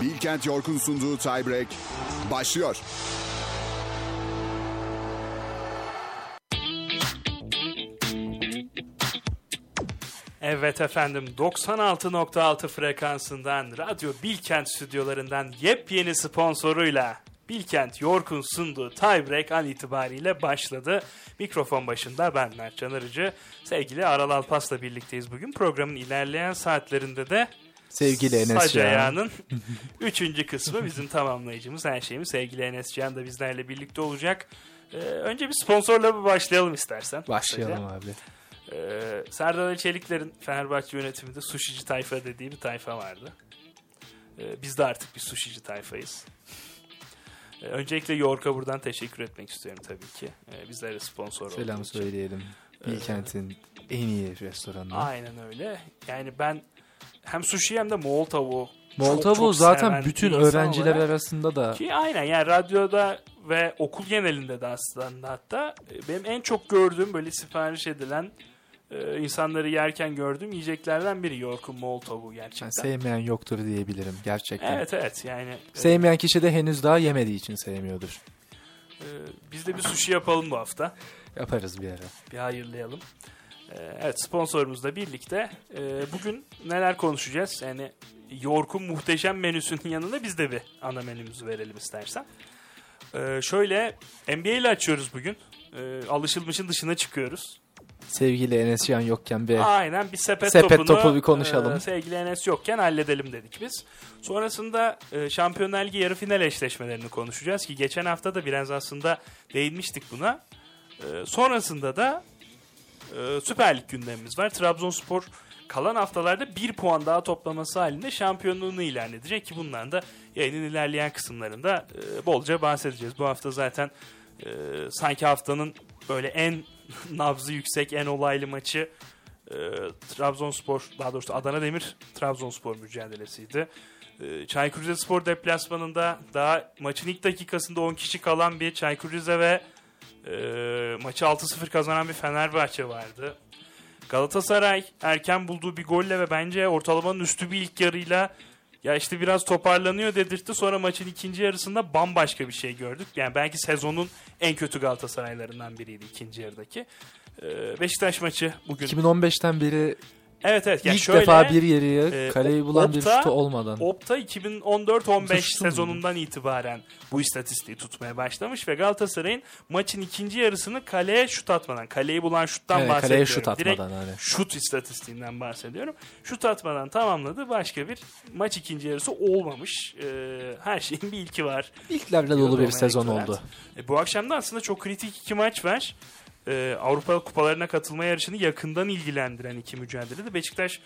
Bilkent York'un sunduğu Tiebreak başlıyor. Evet efendim 96.6 frekansından Radyo Bilkent stüdyolarından yepyeni sponsoruyla Bilkent York'un sunduğu Tiebreak an itibariyle başladı. Mikrofon başında ben Mert Can Arıcı. Sevgili Aral Alpas'la birlikteyiz bugün. Programın ilerleyen saatlerinde de Sevgili Enes Sac Can. Ayağı'nın üçüncü kısmı bizim tamamlayıcımız. Her şeyimiz sevgili Enes Can da bizlerle birlikte olacak. Ee, önce bir sponsorla bir başlayalım istersen. Başlayalım Kısaca. abi. Ee, Serdar Ali Çelikler'in Fenerbahçe yönetiminde sushici tayfa dediği bir tayfa vardı. Ee, biz de artık bir sushici tayfayız. Ee, öncelikle York'a buradan teşekkür etmek istiyorum tabii ki. Ee, bizlere sponsor Selam olduğu söyleyelim. Bilkent'in en iyi restoranı. Aynen öyle. Yani ben hem sushi hem de Moğol tavuğu Moğol tavuğu zaten bütün öğrenciler olarak- arasında da Ki aynen yani radyoda ve okul genelinde de aslında hatta benim en çok gördüğüm böyle sipariş edilen e, insanları yerken gördüğüm yiyeceklerden biri York'un Moğol tavuğu gerçekten. yani sevmeyen yoktur diyebilirim gerçekten. Evet evet yani e, Sevmeyen kişi de henüz daha yemediği için sevmiyordur. e, biz de bir sushi yapalım bu hafta. Yaparız bir ara. Bir hayırlayalım. E, evet sponsorumuzla birlikte bugün neler konuşacağız? Yani York'un muhteşem menüsünün yanında biz de bir ana menümüzü verelim istersen. Şöyle NBA ile açıyoruz bugün. Alışılmışın dışına çıkıyoruz. Sevgili Enes Can yokken bir Aynen bir sepet, Sepet topunu topu bir konuşalım. e, sevgili Enes yokken halledelim dedik biz. Sonrasında e, Şampiyonlar Ligi yarı final eşleşmelerini konuşacağız ki geçen hafta da biraz aslında değinmiştik buna. E, sonrasında da e, Süper Lig gündemimiz var. Trabzonspor kalan haftalarda bir puan daha toplaması halinde şampiyonluğunu ilan edecek ki bundan da yayının ilerleyen kısımlarında e, bolca bahsedeceğiz. Bu hafta zaten e, sanki haftanın böyle en nabzı yüksek, en olaylı maçı e, Trabzonspor, daha doğrusu Adana Demir Trabzonspor mücadelesiydi. E, Çaykur Rizespor deplasmanında daha maçın ilk dakikasında 10 kişi kalan bir Çaykur Rize ve e, maçı 6-0 kazanan bir Fenerbahçe vardı. Galatasaray erken bulduğu bir golle ve bence ortalamanın üstü bir ilk yarıyla ya işte biraz toparlanıyor dedirtti. Sonra maçın ikinci yarısında bambaşka bir şey gördük. Yani belki sezonun en kötü Galatasaraylarından biriydi ikinci yarıdaki. Ee, Beşiktaş maçı bugün. 2015'ten beri Evet evet. Yani ilk şöyle, defa bir yarıya e, kaleyi bulan bir Opta- şutu olmadan. Opta 2014-15 Şutu mu? sezonundan itibaren bu istatistiği tutmaya başlamış ve Galatasaray'ın maçın ikinci yarısını kaleye şut atmadan, kaleyi bulan şuttan Evet, bahsediyorum. kaleye şut Direkt atmadan hani. şut istatistiğinden bahsediyorum. Şut atmadan tamamladı. Başka bir maç ikinci yarısı olmamış. Ee, her şeyin bir ilki var. İlklerle dolu bir sezon oldu. E, bu akşam da aslında çok kritik iki maç var. E, Avrupa kupalarına katılma yarışını yakından ilgilendiren iki mücadelede Beşiktaş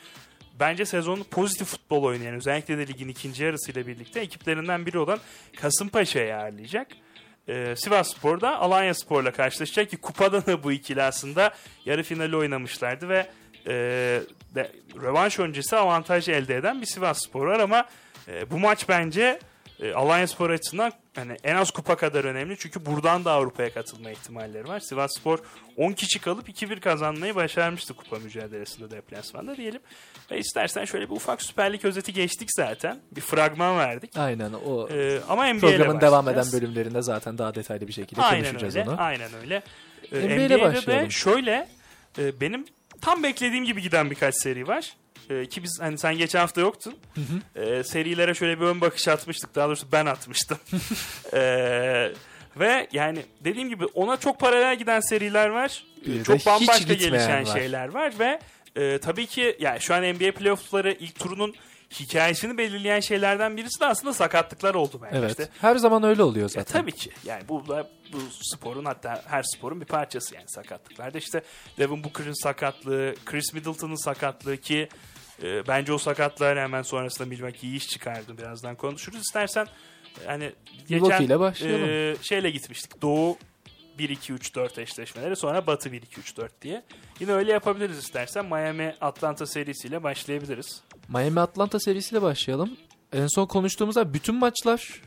bence sezonu pozitif futbol oynayan özellikle de ligin ikinci yarısıyla birlikte ekiplerinden biri olan Kasımpaşa'yı ağırlayacak. E, Sivas Spor'da Alanya Spor'la karşılaşacak ki kupada da bu ikili aslında yarı finali oynamışlardı ve e, de, rövanş öncesi avantaj elde eden bir Sivas Spor var ama e, bu maç bence e, Alanya Spor açısından hani en az kupa kadar önemli. Çünkü buradan da Avrupa'ya katılma ihtimalleri var. Sivas Spor 10 kişi kalıp 2-1 kazanmayı başarmıştı kupa mücadelesinde deplasmanda diyelim. Ve istersen şöyle bir ufak Süper Lig özeti geçtik zaten. Bir fragman verdik. Aynen o E, ama programın devam eden bölümlerinde zaten daha detaylı bir şekilde Aynen konuşacağız öyle. onu. Aynen öyle. Ee, NBA ile NBA'de de şöyle e, benim tam beklediğim gibi giden birkaç seri var. E, ki biz hani sen geçen hafta yoktun. E, serilere şöyle bir ön bakış atmıştık. Daha doğrusu ben atmıştım. E, ve yani dediğim gibi ona çok paralel giden seriler var. Bir çok bambaşka gelişen var. şeyler var ve e, tabii ki yani şu an NBA playoff'ları ilk turunun hikayesini belirleyen şeylerden birisi de aslında sakatlıklar oldu bence. Evet. İşte Her zaman öyle oluyor ya zaten. tabii ki. Yani bu da bu sporun hatta her sporun bir parçası yani sakatlıklarda. işte Devin Booker'ın sakatlığı, Chris Middleton'ın sakatlığı ki e, bence o sakatlığa hemen sonrasında Milwaukee iyi iş çıkardı. Birazdan konuşuruz. İstersen hani Milwaukee geçen ile başlayalım. e, şeyle gitmiştik. Doğu 1-2-3-4 eşleşmeleri sonra Batı 1-2-3-4 diye. Yine öyle yapabiliriz istersen. Miami Atlanta serisiyle başlayabiliriz. Miami Atlanta serisiyle başlayalım. En son konuştuğumuzda bütün maçlar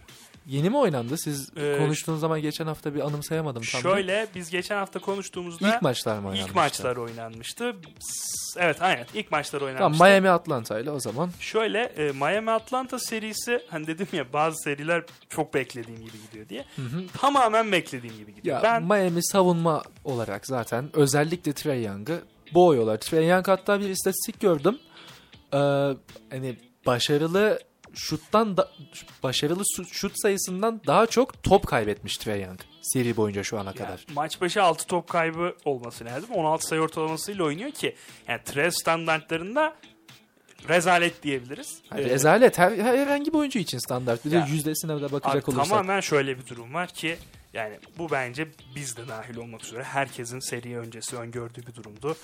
yeni mi oynandı? Siz Ee, konuştuğunuz zaman geçen hafta bir anımsayamadım tam. da. Şöyle biz geçen hafta konuştuğumuzda ilk maçlar mı oynanmıştı? ilk maçlar oynanmıştı. Evet aynen ilk maçlar Tamam oynanmıştı. Miami Atlanta ile o zaman. Şöyle e, Miami Atlanta serisi hani dedim ya bazı seriler çok beklediğim gibi gidiyor diye. Tamamen beklediğim gibi gidiyor. Ya ben Miami savunma olarak zaten özellikle Trey Young'ı boğuyorlar. Trey Young hatta bir istatistik gördüm. Ee, hani başarılı şuttan da, başarılı şut sayısından daha çok top kaybetmiş Trey Young seri boyunca şu ana yani kadar. maç başı 6 top kaybı olması lazım. 16 sayı ortalamasıyla oynuyor ki yani Trev standartlarında rezalet diyebiliriz. Yani Ee, rezalet her, herhangi bir oyuncu için standart. Bir Ya, de yüzdesine de Abi bakacak olursak. tamamen şöyle bir durum var ki yani bu bence biz de dahil olmak üzere herkesin seri öncesi öngördüğü bir durumdu.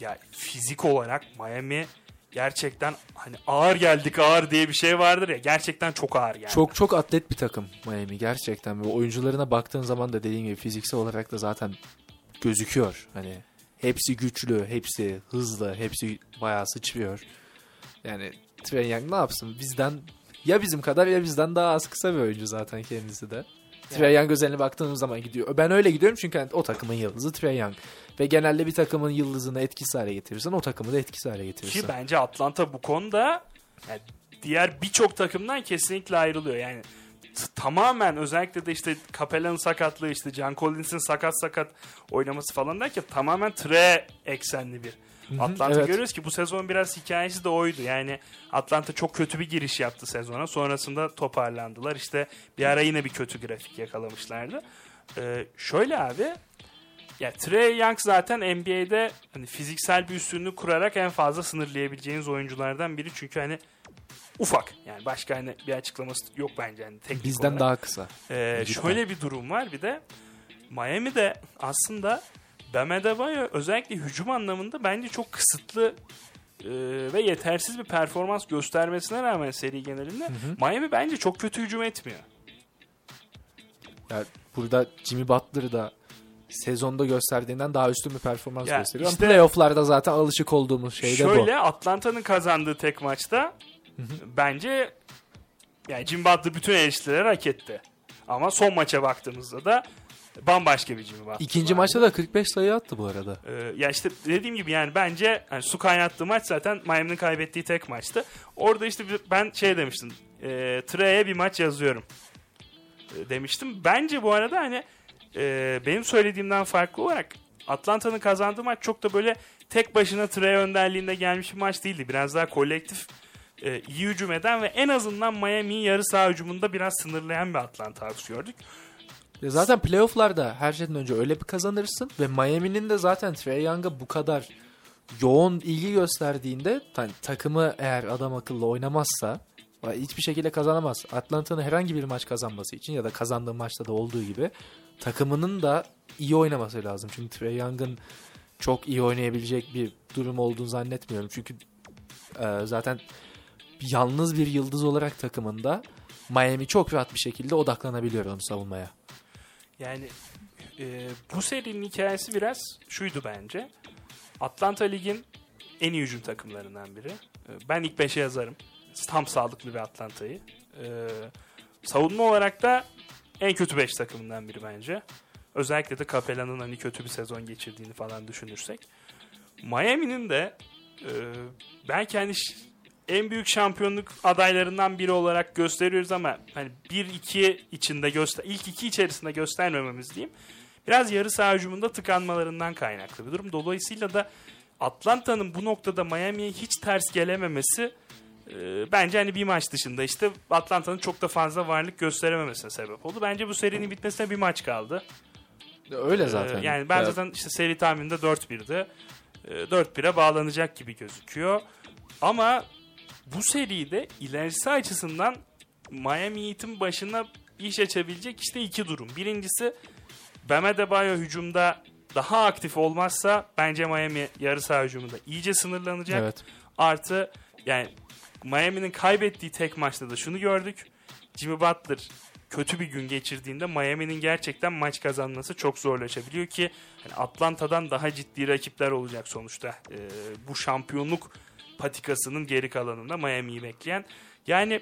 Ya fizik olarak Miami gerçekten hani ağır geldik ağır diye bir şey vardır ya gerçekten çok ağır yani. Çok çok atlet bir takım Miami gerçekten. Ve oyuncularına baktığın zaman da dediğim gibi fiziksel olarak da zaten gözüküyor. Hani hepsi güçlü, hepsi hızlı, hepsi bayağı sıçrıyor. Yani Trey Young ne yapsın? Bizden ya bizim kadar ya bizden daha az kısa bir oyuncu zaten kendisi de. Trey Young özeline baktığımız zaman gidiyor. Ben öyle gidiyorum çünkü hani o takımın yıldızı Trey Young. Ve genelde bir takımın yıldızını etkisiz hale getirirsen o takımı da etkisiz hale getirirsin. Ki bence Atlanta bu konuda yani diğer birçok takımdan kesinlikle ayrılıyor. Yani tamamen özellikle de işte Capella'nın sakatlığı işte John Collins'in sakat sakat oynaması falan derken tamamen tre eksenli bir Atlanta evet. görüyoruz ki bu sezon biraz hikayesi de oydu. Yani Atlanta çok kötü bir giriş yaptı sezona. Sonrasında toparlandılar. İşte bir ara yine bir kötü grafik yakalamışlardı. Ee, şöyle abi ya Trey Young zaten NBA'de hani fiziksel bir üstünlüğü kurarak en fazla sınırlayabileceğiniz oyunculardan biri. Çünkü hani ufak. Yani başka hani bir açıklaması yok bence hani teknik Bizden olarak. daha kısa. Ee, Cidden. şöyle bir durum var bir de Miami'de aslında Bam Adebayo özellikle hücum anlamında bence çok kısıtlı e, ve yetersiz bir performans göstermesine rağmen seri genelinde Miami bence çok kötü hücum etmiyor. Ya burada Jimmy Butler da sezonda gösterdiğinden daha üstün bir performans Ya gösteriyor. işte- playoff'larda zaten alışık olduğumuz şey de bu. Şöyle Atlanta'nın kazandığı tek maçta bence yani Jimmy Butler bütün eleştirileri hak etti. Ama son maça baktığımızda da bambaşka bir Jimmy Butler İkinci vardı. maçta da 45 sayı attı bu arada. Ee, ya işte dediğim gibi yani bence hani su kaynattığı maç zaten Miami'nin kaybettiği tek maçtı. Orada işte ben şey demiştim. E, Trey'e bir maç yazıyorum e, demiştim. Bence bu arada hani e, benim söylediğimden farklı olarak Atlanta'nın kazandığı maç çok da böyle tek başına Trey önderliğinde gelmiş bir maç değildi. Biraz daha kolektif e, iyi hücum eden ve en azından Miami'yi yarı saha hücumunda biraz sınırlayan bir Atlanta Hawks gördük. Ya zaten playoff'larda her şeyden önce öyle bir kazanırsın ve Miami'nin de zaten Trae Young'a bu kadar yoğun ilgi gösterdiğinde hani takımı eğer adam akıllı oynamazsa hiçbir şekilde kazanamaz. Atlanta'nın herhangi bir maç kazanması için ya da kazandığı maçta da olduğu gibi takımının da iyi oynaması lazım. Çünkü Trae Young'ın çok iyi oynayabilecek bir durum olduğunu zannetmiyorum. Çünkü e, zaten yalnız bir yıldız olarak takımında Miami çok rahat bir şekilde odaklanabiliyor onu savunmaya. Yani e, bu serinin hikayesi biraz şuydu bence. Atlanta Lig'in en iyi hücum takımlarından biri. E, ben ilk 5'e yazarım. Tam sağlıklı bir Atlanta'yı. E, savunma olarak da en kötü 5 takımından biri bence. Özellikle de Capella'nın hani kötü bir sezon geçirdiğini falan düşünürsek. Miami'nin de e, belki hani en büyük şampiyonluk adaylarından biri olarak gösteriyoruz ama hani 1-2 içinde göster ilk iki içerisinde göstermememiz diyeyim. Biraz yarı saha hücumunda tıkanmalarından kaynaklı bir durum. Dolayısıyla da Atlanta'nın bu noktada Miami'ye hiç ters gelememesi e, bence hani bir maç dışında işte Atlanta'nın çok da fazla varlık gösterememesine sebep oldu. Bence bu serinin bitmesine bir maç kaldı. Öyle Ee, zaten. yani ben Ya, zaten işte seri tahmininde 4-1'di. Ee, 4-1'e bağlanacak gibi gözüküyor. Ama bu seride ilerisi açısından Miami Heat'in başına iş açabilecek işte iki durum. Birincisi Bam Adebayo hücumda daha aktif olmazsa bence Miami yarı saha hücumunda iyice sınırlanacak. Evet. Artı yani Miami'nin kaybettiği tek maçta da şunu gördük. Jimmy Butler kötü bir gün geçirdiğinde Miami'nin gerçekten maç kazanması çok zorlaşabiliyor ki hani Atlanta'dan daha ciddi rakipler olacak sonuçta. Ee, bu şampiyonluk patikasının geri kalanında Miami'yi bekleyen. Yani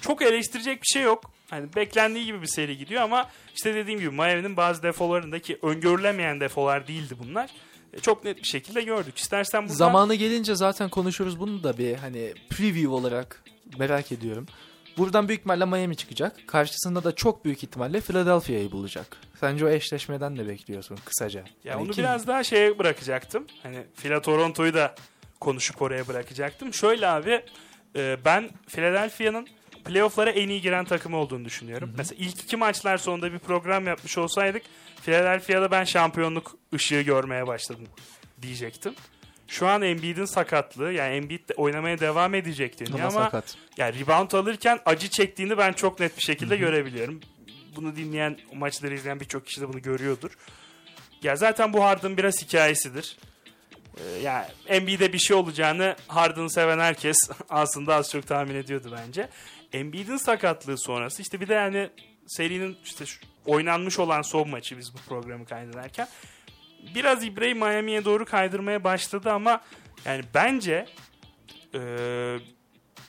çok eleştirecek bir şey yok. Hani beklendiği gibi bir seri gidiyor ama işte dediğim gibi Miami'nin bazı defolarındaki öngörülemeyen defolar değildi bunlar. E, Çok net bir şekilde gördük. İstersen buradan... Zamanı gelince zaten konuşuruz bunu da bir hani preview olarak merak ediyorum. Buradan büyük ihtimalle Miami çıkacak. Karşısında da çok büyük ihtimalle Philadelphia'yı bulacak. Sence o eşleşmeden ne bekliyorsun kısaca? Ya Hani onu kim- biraz daha şeye bırakacaktım. Hani Fila Toronto'yu da konuşup oraya bırakacaktım. Şöyle abi e, ben Philadelphia'nın playoff'lara en iyi giren takım olduğunu düşünüyorum. Mesela ilk iki maçlar sonunda bir program yapmış olsaydık Philadelphia'da ben şampiyonluk ışığı görmeye başladım diyecektim. Şu an Embiid'in sakatlığı yani Embiid de oynamaya devam edecek deniyor ama, ama, sakat. yani rebound alırken acı çektiğini ben çok net bir şekilde görebiliyorum. Bunu dinleyen, maçları izleyen birçok kişi de bunu görüyordur. Ya zaten bu Harden biraz hikayesidir. Ee, yani Embiid'e bir şey olacağını Harden'ı seven herkes aslında az çok tahmin ediyordu bence. Embiid'in sakatlığı sonrası işte bir de yani serinin işte oynanmış olan son maçı biz bu programı kaydederken biraz İbre'yi Miami'ye doğru kaydırmaya başladı ama yani bence eee,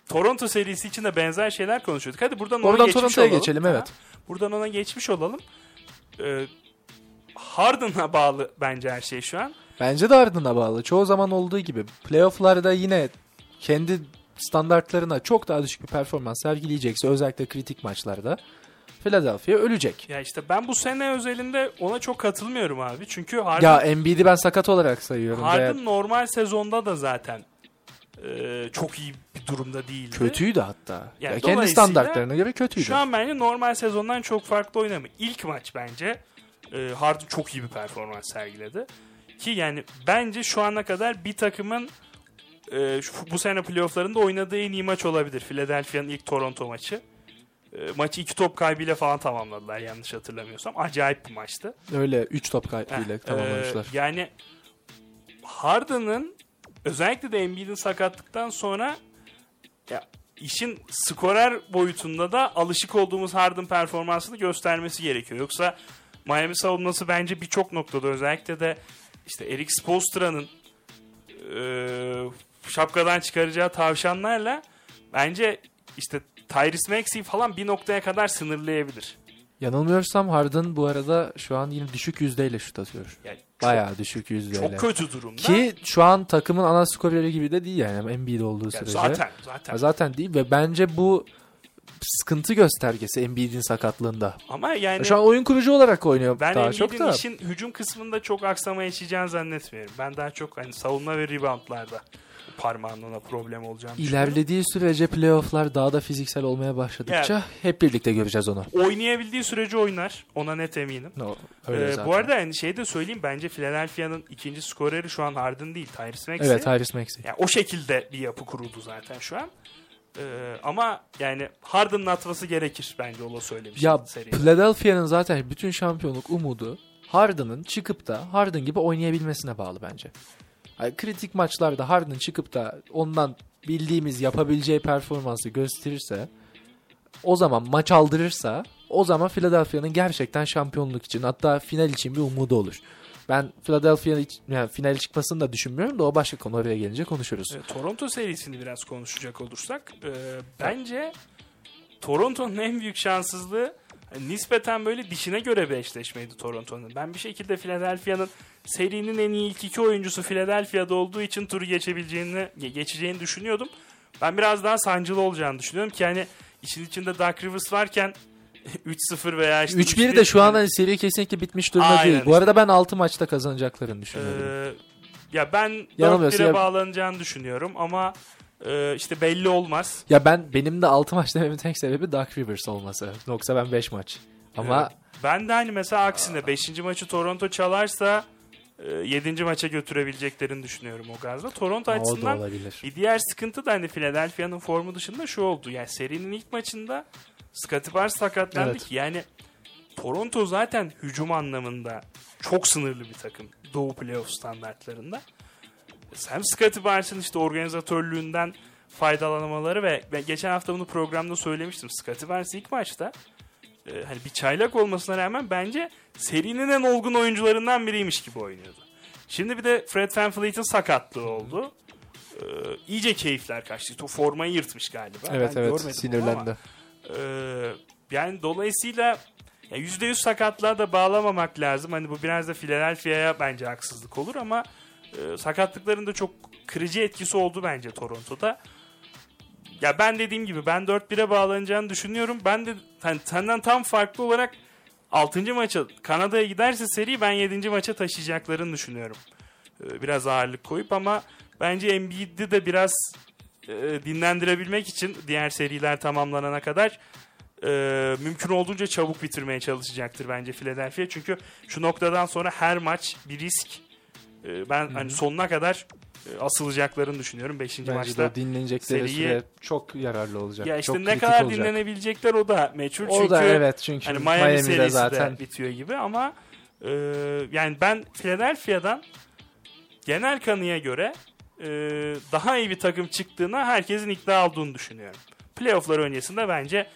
Toronto serisi için de benzer şeyler konuşuyorduk. Hadi buradan ona Oradan geçmiş Toronto'ya olalım. geçelim, Ha, evet. Buradan ona geçmiş olalım. Ee, Harden'a bağlı bence her şey şu an. Bence de Harden'a bağlı. Çoğu zaman olduğu gibi. Playoff'larda yine kendi standartlarına çok daha düşük bir performans sergileyecekse özellikle kritik maçlarda Philadelphia ölecek. Ya işte ben bu sene özelinde ona çok katılmıyorum abi. Çünkü Harden, Ya Embiid'i ben sakat olarak sayıyorum. Harden ve normal sezonda da zaten e, çok iyi bir durumda değildi. kötüydü hatta. Yani Ya kendi standartlarına göre kötüydü. Şu an bence normal sezondan çok farklı oynamıyor. İlk maç bence e, Harden çok iyi bir performans sergiledi. Ki yani bence şu ana kadar bir takımın e, şu- bu sene playofflarında oynadığı en iyi maç olabilir. Philadelphia'nın ilk Toronto maçı. E, maçı iki top kaybıyla falan tamamladılar yanlış hatırlamıyorsam. Acayip bir maçtı. Öyle 3 top kaybıyla Heh, tamamlamışlar. e, yani Harden'ın özellikle de Embiid'in sakatlıktan sonra ya işin skorer boyutunda da alışık olduğumuz Harden performansını göstermesi gerekiyor. Yoksa Miami savunması bence birçok noktada özellikle de işte Eric Spoelstra'nın e, şapkadan çıkaracağı tavşanlarla bence işte Tyrese Maxey falan bir noktaya kadar sınırlayabilir. Yanılmıyorsam Harden bu arada şu an yine düşük yüzdeyle şut atıyor. Yani çok, Bayağı düşük yüzdeyle. çok kötü durumda. Ki şu an takımın ana skoreri gibi de değil yani Embiid olduğu Yani sürece. zaten zaten. Zaten değil ve bence bu sıkıntı göstergesi Embiid'in sakatlığında. Ama yani Şu an oyun kurucu olarak oynuyor ben daha çok da. işin hücum kısmında çok aksama yaşayacağını zannetmiyorum. Ben daha çok hani savunma ve reboundlarda parmağının ona problem olacağını. İlerlediği sürece playofflar daha da fiziksel olmaya başladıkça hep birlikte göreceğiz onu. Oynayabildiği sürece oynar. Ona net eminim. No, öyle Ee, zaten. bu arada yani şey de söyleyeyim bence Philadelphia'nın ikinci skoreri şu an Harden değil Tyrese Maxey. Evet Tyrese Maxey. Yani o şekilde bir yapı kuruldu zaten şu an. Ee, ama yani Harden'ın atması gerekir bence ola söylemiş. Ya. Philadelphia'nın zaten bütün şampiyonluk umudu Harden'ın çıkıp da Harden gibi oynayabilmesine bağlı bence. Yani kritik maçlarda Harden çıkıp da ondan bildiğimiz yapabileceği performansı gösterirse o zaman maç aldırırsa o zaman Philadelphia'nın gerçekten şampiyonluk için hatta final için bir umudu olur. Ben Philadelphia'nın yani final çıkmasını da düşünmüyorum da o başka konu oraya gelince konuşuruz. E, Toronto serisini biraz konuşacak olursak e, bence Toronto'nun en büyük şanssızlığı e, nispeten böyle dişine göre bir eşleşmeydi Toronto'nun. Ben bir şekilde Philadelphia'nın serinin en iyi ilk iki oyuncusu Philadelphia'da olduğu için turu geçebileceğini ge- geçeceğini düşünüyordum. Ben biraz daha sancılı olacağını düşünüyorum ki hani işin içinde Dark Rivers varken 3-0 veya işte 3-1 de şu an hani seri kesinlikle bitmiş durumda Aynen değil. Bu işte. arada ben 6 maçta kazanacaklarını düşünüyorum. Ee, ya ben Yanılmıyorsun 4-1'e ya- bağlanacağını düşünüyorum ama e, işte belli olmaz. Ya ben benim de 6 maç dememin tek sebebi Dark Rivers olması. Yoksa ben 5 maç. Ama Ee, ben de hani mesela aksine 5. maçı Toronto çalarsa 7. maça götürebileceklerini düşünüyorum o gazda. Toronto da açısından bir diğer sıkıntı da hani Philadelphia'nın formu dışında şu oldu. Yani serinin ilk maçında Scottie Barnes sakatlandı Evet. ki yani Toronto zaten hücum anlamında çok sınırlı bir takım. Doğu playoff standartlarında. Hem Scottie Barnes'ın işte organizatörlüğünden faydalanmaları ve ben geçen hafta bunu programda söylemiştim. Scottie Barnes ilk maçta e, hani bir çaylak olmasına rağmen bence serinin en olgun oyuncularından biriymiş gibi oynuyordu. Şimdi bir de Fred VanVleet'in sakatlığı oldu. iyice keyifler kaçtı. O formayı yırtmış galiba. Evet Ben evet sinirlendi. ama, e, yani dolayısıyla ya %100 sakatlığa da bağlamamak lazım. Hani bu biraz da Philadelphia'ya bence haksızlık olur ama e, sakatlıkların da çok kırıcı etkisi oldu bence Toronto'da. Ya ben dediğim gibi ben 4-1'e bağlanacağını düşünüyorum. Ben de hani senden tam farklı olarak 6. maça Kanada'ya giderse seri ben 7. maça taşıyacaklarını düşünüyorum. Ee, Biraz ağırlık koyup ama bence Embiid'i de biraz e, dinlendirebilmek için diğer seriler tamamlanana kadar e, mümkün olduğunca çabuk bitirmeye çalışacaktır bence Philadelphia. Çünkü şu noktadan sonra her maç bir risk. E, ben hani sonuna kadar asılacaklarını düşünüyorum 5. Bence maçta. de dinlenecekleri seriyi- süre çok yararlı olacak. Ya işte çok ne kadar olacak. dinlenebilecekler o da meçhul. O çünkü da evet çünkü hani Miami Miami'de serisi zaten de bitiyor gibi ama e, yani ben Philadelphia'dan genel kanıya göre e, daha iyi bir takım çıktığına herkesin ikna olduğunu düşünüyorum. Playoff'lar öncesinde bence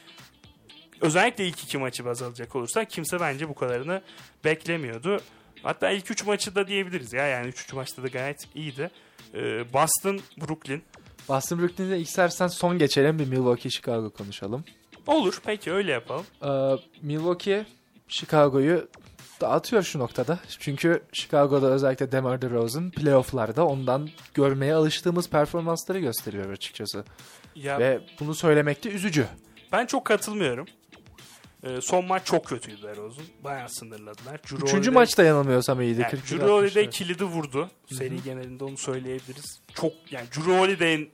özellikle ilk iki maçı baz alacak olursak kimse bence bu kadarını beklemiyordu. Hatta ilk üç maçı da diyebiliriz ya yani üç, üç maçta da gayet iyiydi. E, Boston, Brooklyn. Boston Brooklyn'de istersen son geçelim bir Milwaukee Chicago konuşalım. Olur peki öyle yapalım. Ee, Milwaukee Chicago'yu dağıtıyor şu noktada. Çünkü Chicago'da özellikle DeMar DeRozan playoff'larda ondan görmeye alıştığımız performansları gösteriyor açıkçası. Ya Ve bunu söylemek de üzücü. Ben çok katılmıyorum. Ee, son maç çok kötüydü DeRozan. Bayağı sınırladılar. Drew Üçüncü Holiday- maçta yanılmıyorsam iyiydi. yani 41 Drew Holiday 60'tı. kilidi vurdu. Seri genelinde onu söyleyebiliriz. Çok yani Drew Holiday'in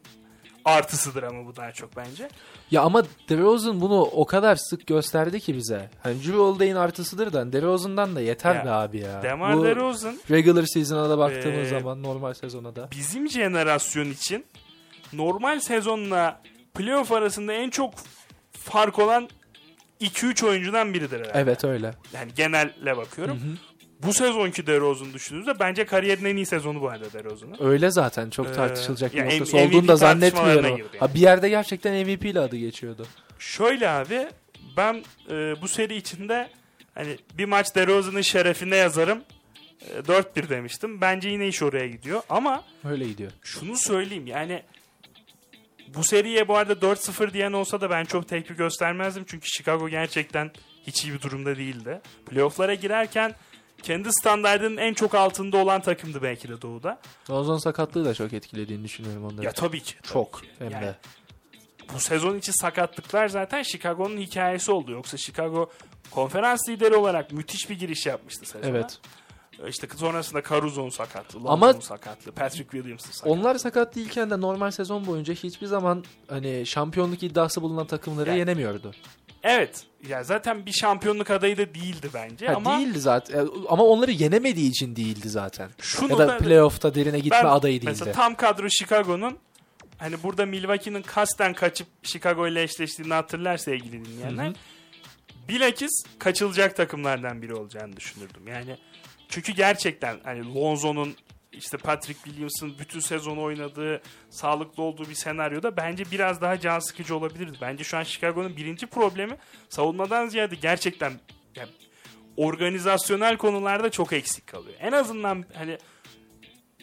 artısıdır ama bu daha çok bence. Ya ama DeRozan bunu o kadar sık gösterdi ki bize. Hani Drew Holiday'in artısıdır da DeRozan'dan da yeter Ya, be abi ya. Demar Bu DeRozan regular season'a da baktığımız Ee, zaman normal sezona da. bizim jenerasyon için normal sezonla playoff arasında en çok fark olan 2-3 oyuncudan biridir herhalde. Evet öyle. Yani genelle bakıyorum. Bu sezonki DeRozan düşündüğünüzde bence kariyerin en iyi sezonu bu arada DeRozan'ın. Öyle zaten çok Ee, tartışılacak bir ya noktası MVP olduğunu da zannetmiyorum. yani. Ha, bir yerde gerçekten MVP ile adı geçiyordu. Şöyle abi ben e, bu seri içinde hani bir maç DeRozan'ın şerefine yazarım. E, 4-1 demiştim. Bence yine iş oraya gidiyor. Ama Öyle gidiyor. şunu söyleyeyim yani bu seriye bu arada 4-0 diyen olsa da ben çok tepki göstermezdim. Çünkü Chicago gerçekten hiç iyi bir durumda değildi. Playoff'lara girerken kendi standartının en çok altında olan takımdı belki de Doğu'da. Ozon sakatlığı da çok etkilediğini düşünüyorum onları. Ya tabii ki. tabii çok ki. hem Yani de. bu sezon içi sakatlıklar zaten Chicago'nun hikayesi oldu. Yoksa Chicago konferans lideri olarak müthiş bir giriş yapmıştı sezona. Evet. İşte sonrasında Caruso'nun sakatlığı, Lonzo'nun sakatlığı, Patrick Williams'ın sakatlığı. Onlar sakat değilken de normal sezon boyunca hiçbir zaman hani şampiyonluk iddiası bulunan takımları Yani- yenemiyordu. Evet. Ya zaten bir şampiyonluk adayı da değildi bence Ha, ama değildi zaten. Ama onları yenemediği için değildi zaten. şunu Ya da da playoff'ta derine gitme ben adayı değildi. mesela tam kadro Chicago'nun hani burada Milwaukee'nin kasten kaçıp Chicago ile eşleştiğini hatırlar sevgili dinleyenler. Hı hı. Bilakis kaçılacak takımlardan biri olacağını düşünürdüm. Yani çünkü gerçekten hani Lonzo'nun işte Patrick Williams'ın bütün sezon oynadığı, sağlıklı olduğu bir senaryoda bence biraz daha can sıkıcı olabilirdi. Bence şu an Chicago'nun birinci problemi savunmadan ziyade gerçekten yani organizasyonel konularda çok eksik kalıyor. En azından hani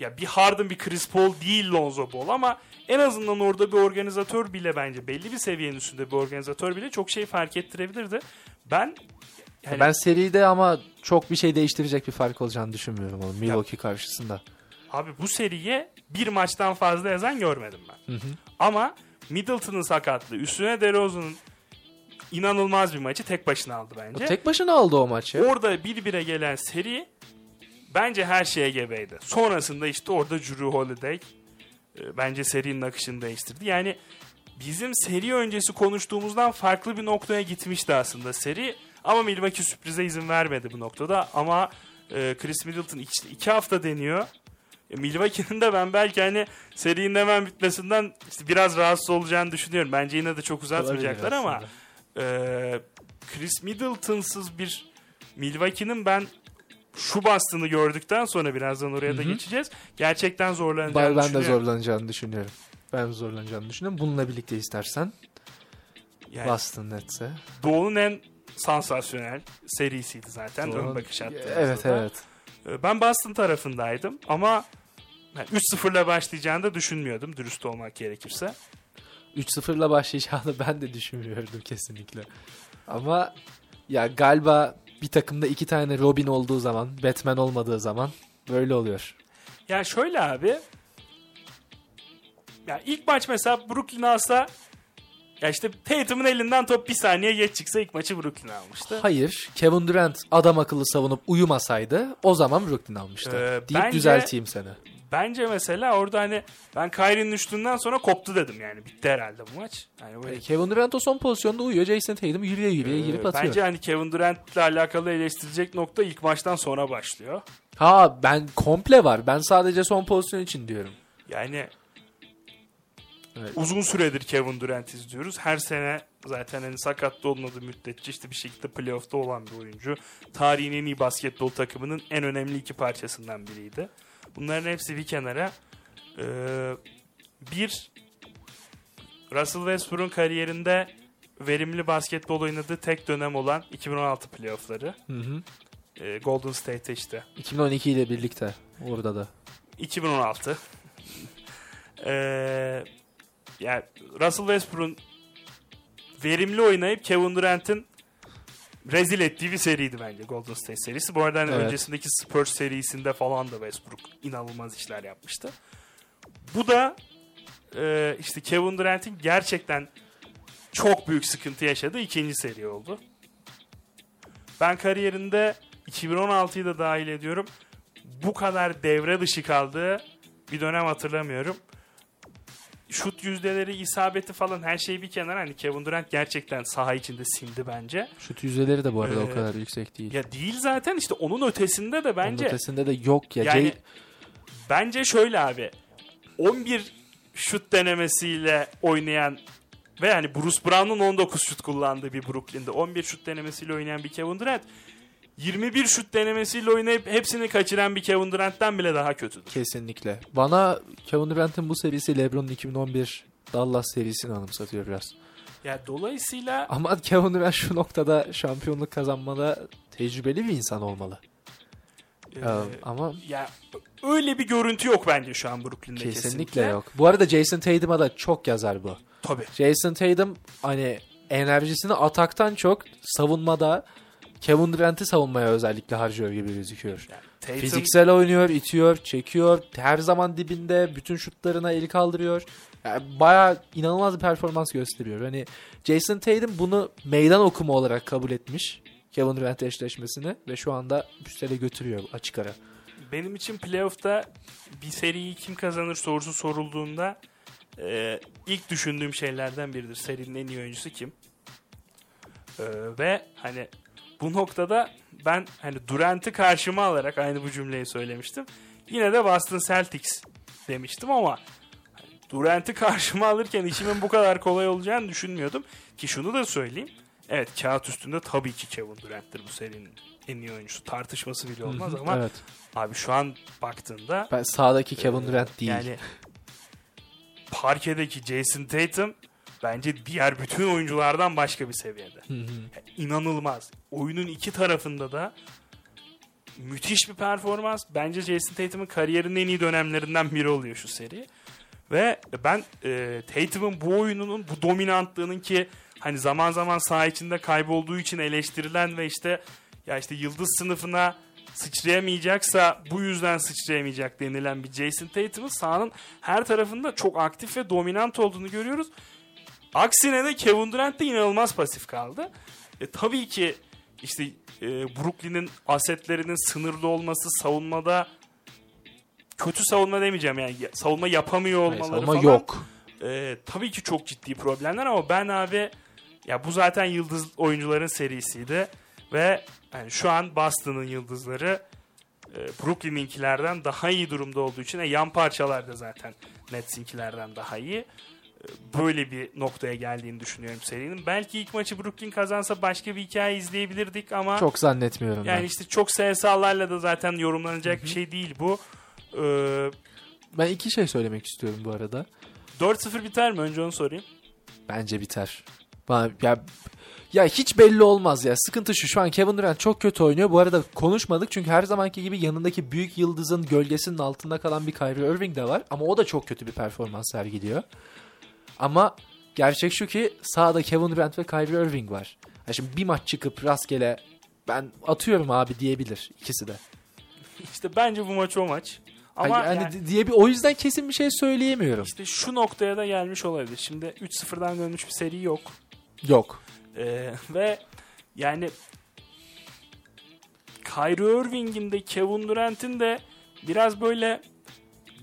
ya bir Harden bir Chris Paul değil Lonzo Ball ama en azından orada bir organizatör bile bence belli bir seviyenin üstünde bir organizatör bile çok şey fark ettirebilirdi. Ben yani Ben seride ama çok bir şey değiştirecek bir fark olacağını düşünmüyorum onun Milwaukee karşısında. abi bu seriye bir maçtan fazla yazan görmedim ben. Ama Middleton'ın sakatlığı üstüne DeRozan'ın inanılmaz bir maçı tek başına aldı O bence. tek başına aldı o maçı. Orada bir bire gelen seri bence her şeye gebeydi. Sonrasında işte orada Drew Holiday e, bence serinin akışını değiştirdi. Yani bizim seri öncesi konuştuğumuzdan farklı bir noktaya gitmişti aslında seri. Ama Milwaukee sürprize izin vermedi bu noktada. Ama e, Chris Middleton iki, iki hafta deniyor. E, Milwaukee'nin de ben belki hani serinin hemen bitmesinden işte biraz rahatsız olacağını düşünüyorum. Bence yine de çok uzatmayacaklar ama ee, Chris Middleton'sız bir Milwaukee'nin ben şu bastığını gördükten sonra birazdan oraya da geçeceğiz. Gerçekten zorlanacağını Ben, ben de zorlanacağını düşünüyorum. Ben zorlanacağını düşünüyorum. Bununla birlikte istersen Yani Boston Nets'e. Doğu'nun en sansasyonel serisiydi zaten. Doğru. Ön bakış attığımızda Evet da. evet. Ee, Ben Boston tarafındaydım ama yani 3-0'la başlayacağını da düşünmüyordum dürüst olmak gerekirse. 3-0'la başlayacağını ben de düşünmüyordum kesinlikle. Ama ya galiba bir takımda iki tane Robin olduğu zaman, Batman olmadığı zaman böyle oluyor. Ya şöyle abi. Ya ilk maç mesela Brooklyn alsa ya işte Tatum'un elinden top bir saniye geç çıksa ilk maçı Brooklyn almıştı. Hayır, Kevin Durant adam akıllı savunup uyumasaydı o zaman Brooklyn almıştı. Ee, Deyip bence- düzelteyim seni. Bence mesela orada hani ben Kyrie'nin düştüğünden sonra koptu dedim yani. Bitti herhalde bu maç. Yani böyle Kevin Durant o son pozisyonda uyuyor. Jason Tatum yürüye yürüye girip Ee, atıyor. Bence hani Kevin Durant'la alakalı eleştirilecek nokta ilk maçtan sonra başlıyor. Ha ben komple var. Ben sadece son pozisyon için diyorum. Yani Evet. uzun süredir Kevin Durant izliyoruz. Her sene zaten hani sakatlı olmadığı müddetçe işte bir şekilde playoff'ta olan bir oyuncu. Tarihin en iyi basketbol takımının en önemli iki parçasından biriydi. Bunların hepsi bir kenara. Ee, bir, Russell Westbrook'un kariyerinde verimli basketbol oynadığı tek dönem olan 2016 playoff'ları. Hı hı. Ee, Golden State'te işte 2012 ile birlikte orada da. 2016. Ee, yani Russell Westbrook'un verimli oynayıp Kevin Durant'ın rezil ettiği bir seriydi bence Golden State serisi. Bu arada hani Evet. öncesindeki Spurs serisinde falan da Westbrook inanılmaz işler yapmıştı. Bu da e, işte Kevin Durant'in gerçekten çok büyük sıkıntı yaşadığı ikinci seri oldu. Ben kariyerinde 2016'yı da dahil ediyorum. Bu kadar devre dışı kaldığı bir dönem hatırlamıyorum. Şut yüzdeleri, isabeti falan her şey bir kenara. Hani Kevin Durant gerçekten saha içinde sindi bence. Şut yüzdeleri de bu arada Ee, o kadar yüksek değil. Ya değil zaten işte onun ötesinde de Onun bence. ötesinde de yok ya. Yani Jay- bence şöyle abi. 11 şut denemesiyle oynayan ve yani Bruce Brown'un 19 şut kullandığı bir Brooklyn'de 11 şut denemesiyle oynayan bir Kevin Durant 21 şut denemesiyle oynayıp hepsini kaçıran bir Kevin Durant'tan bile daha kötüdür. Kesinlikle. Bana Kevin Durant'ın bu serisi LeBron'un 2011 Dallas serisini anımsatıyor biraz. Ya dolayısıyla Ama Kevin Durant şu noktada şampiyonluk kazanmada tecrübeli bir insan olmalı. e, Ee, ama ya öyle bir görüntü yok bence şu an Brooklyn'de kesinlikle, kesinlikle. yok. Bu arada Jason Tatum'a da çok yazar bu. Tabii. Jason Tatum hani enerjisini ataktan çok savunmada Kevin Durant'i savunmaya özellikle harcıyor gibi gözüküyor. Yani Tatum, Fiziksel oynuyor, itiyor, çekiyor. Her zaman dibinde bütün şutlarına el kaldırıyor. Yani bayağı inanılmaz bir performans gösteriyor. Hani Jason Tatum bunu meydan okuma olarak kabul etmiş. Kevin Durant eşleşmesini ve şu anda üstele götürüyor açık ara. benim için playoff'ta bir seriyi kim kazanır sorusu sorulduğunda e, ilk düşündüğüm şeylerden biridir. Serinin en iyi oyuncusu kim? E, ve hani bu noktada ben hani Durant'ı karşıma alarak aynı bu cümleyi söylemiştim. Yine de Boston Celtics demiştim ama Durant'ı karşıma alırken işimin bu kadar kolay olacağını düşünmüyordum. Ki şunu da söyleyeyim. Evet kağıt üstünde tabii ki Kevin Durant'tir bu serinin en iyi oyuncusu. Tartışması bile olmaz ama evet. abi şu an baktığında Ben sağdaki Kevin Durant değil. yani parkedeki Jason Tatum bence diğer bütün oyunculardan başka bir seviyede. Yani inanılmaz. Oyunun iki tarafında da müthiş bir performans. Bence Jason Tatum'un kariyerinin en iyi dönemlerinden biri oluyor şu seri. Ve ben e, Tatum'un bu oyununun, bu dominantlığının ki hani zaman zaman saha içinde kaybolduğu için eleştirilen ve işte ya işte yıldız sınıfına sıçrayamayacaksa bu yüzden sıçrayamayacak denilen bir Jason Tatum'un sahanın her tarafında çok aktif ve dominant olduğunu görüyoruz. Aksine de Kevin Durant de inanılmaz pasif kaldı. E, tabii ki işte e, Brooklyn'in asetlerinin sınırlı olması savunmada kötü savunma demeyeceğim yani ya- savunma yapamıyor Hayır, olmaları savunma falan. yok. E, tabii ki çok ciddi problemler ama ben abi ya bu zaten yıldız oyuncuların serisiydi ve yani şu an Boston'ın yıldızları e, Brooklyn'inkilerden daha iyi durumda olduğu için e, yan parçalar da zaten Nets'inkilerden daha iyi. Böyle bir noktaya geldiğini düşünüyorum serinin. Belki ilk maçı Brooklyn kazansa başka bir hikaye izleyebilirdik ama Çok zannetmiyorum yani ben. işte çok SSA'larla da zaten yorumlanacak bir şey değil bu. Ee, Ben iki şey söylemek istiyorum bu arada. 4-0 biter mi? Önce onu sorayım. Bence biter. Bana, ya, Ya hiç belli olmaz ya. Sıkıntı şu. Şu an Kevin Durant çok kötü oynuyor. Bu arada konuşmadık çünkü her zamanki gibi yanındaki büyük yıldızın gölgesinin altında kalan bir Kyrie Irving de var. Ama o da çok kötü bir performans sergiliyor. Ama gerçek şu ki sağda Kevin Durant ve Kyrie Irving var. Ya şimdi bir maç çıkıp rastgele ben atıyorum abi diyebilir ikisi de. İşte bence bu maç o maç. Ama Ama yani, yani diye bir o yüzden kesin bir şey söyleyemiyorum. işte şu noktaya da gelmiş olabilir. Şimdi 3-0'dan dönmüş bir seri yok. Yok. Ee, ve yani Kyrie Irving'in de Kevin Durant'in de biraz böyle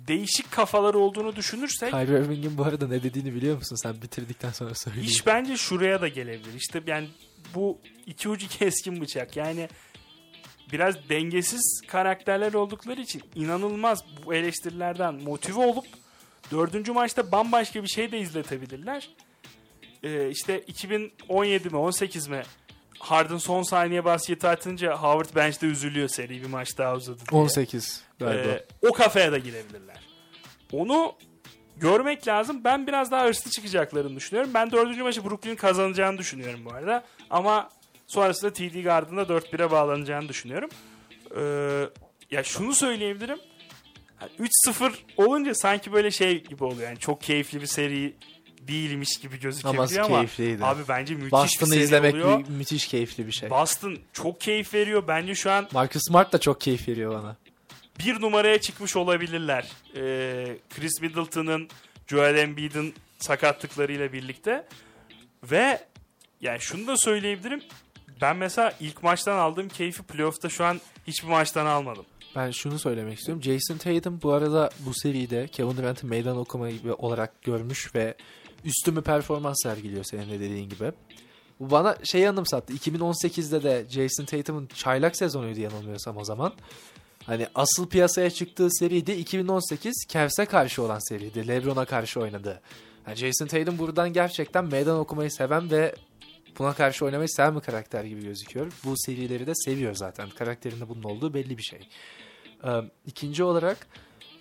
değişik kafalar olduğunu düşünürsek Kyrie Irving'in bu arada ne dediğini biliyor musun? Sen bitirdikten sonra söyleyeyim. iş bence şuraya da gelebilir. İşte yani bu iki ucu keskin bıçak. Yani biraz dengesiz karakterler oldukları için inanılmaz bu eleştirilerden motive olup dördüncü maçta bambaşka bir şey de izletebilirler. Ee, işte 2017 mi 18 mi Harden son saniye basketi atınca Howard bench'te üzülüyor seri bir maç daha uzadı diye. 18 galiba. Ee, o kafaya da girebilirler. Onu görmek lazım. Ben biraz daha hırslı çıkacaklarını düşünüyorum. Ben dördüncü maçı Brooklyn kazanacağını düşünüyorum bu arada. Ama sonrasında TD Garden'da 4-1'e bağlanacağını düşünüyorum. Ee, ya şunu söyleyebilirim. Ha, 3-0 olunca sanki böyle şey gibi oluyor. Yani çok keyifli bir seri değilmiş gibi gözükebiliyor Ama ama, keyifliydi. abi bence müthiş Boston'ı bir seri izlemek oluyor. mü- müthiş keyifli bir şey. Boston çok keyif veriyor. Bence şu an Marcus Smart da çok keyif veriyor bana. bir numaraya çıkmış olabilirler. Ee, Chris Middleton'ın, Joel Embiid'in sakatlıklarıyla birlikte. Ve yani şunu da söyleyebilirim. Ben mesela ilk maçtan aldığım keyfi playoff'ta şu an hiçbir maçtan almadım. Ben şunu söylemek istiyorum. Jason Tatum bu arada bu seride Kevin Durant'ı meydan okuma gibi olarak görmüş ve üstün bir performans sergiliyor senin de dediğin gibi. Bu bana şeyi anımsattı. 2018'de de Jason Tatum'un çaylak sezonuydu yanılmıyorsam o zaman. Hani asıl piyasaya çıktığı seri de 2018 Cavs'e karşı olan seriydi. LeBron'a karşı oynadı. Yani Jason Tatum buradan gerçekten meydan okumayı seven ve buna karşı oynamayı seven bir karakter gibi gözüküyor. Bu serileri de seviyor zaten. Karakterinde bunun olduğu belli bir şey. Ee, ikinci olarak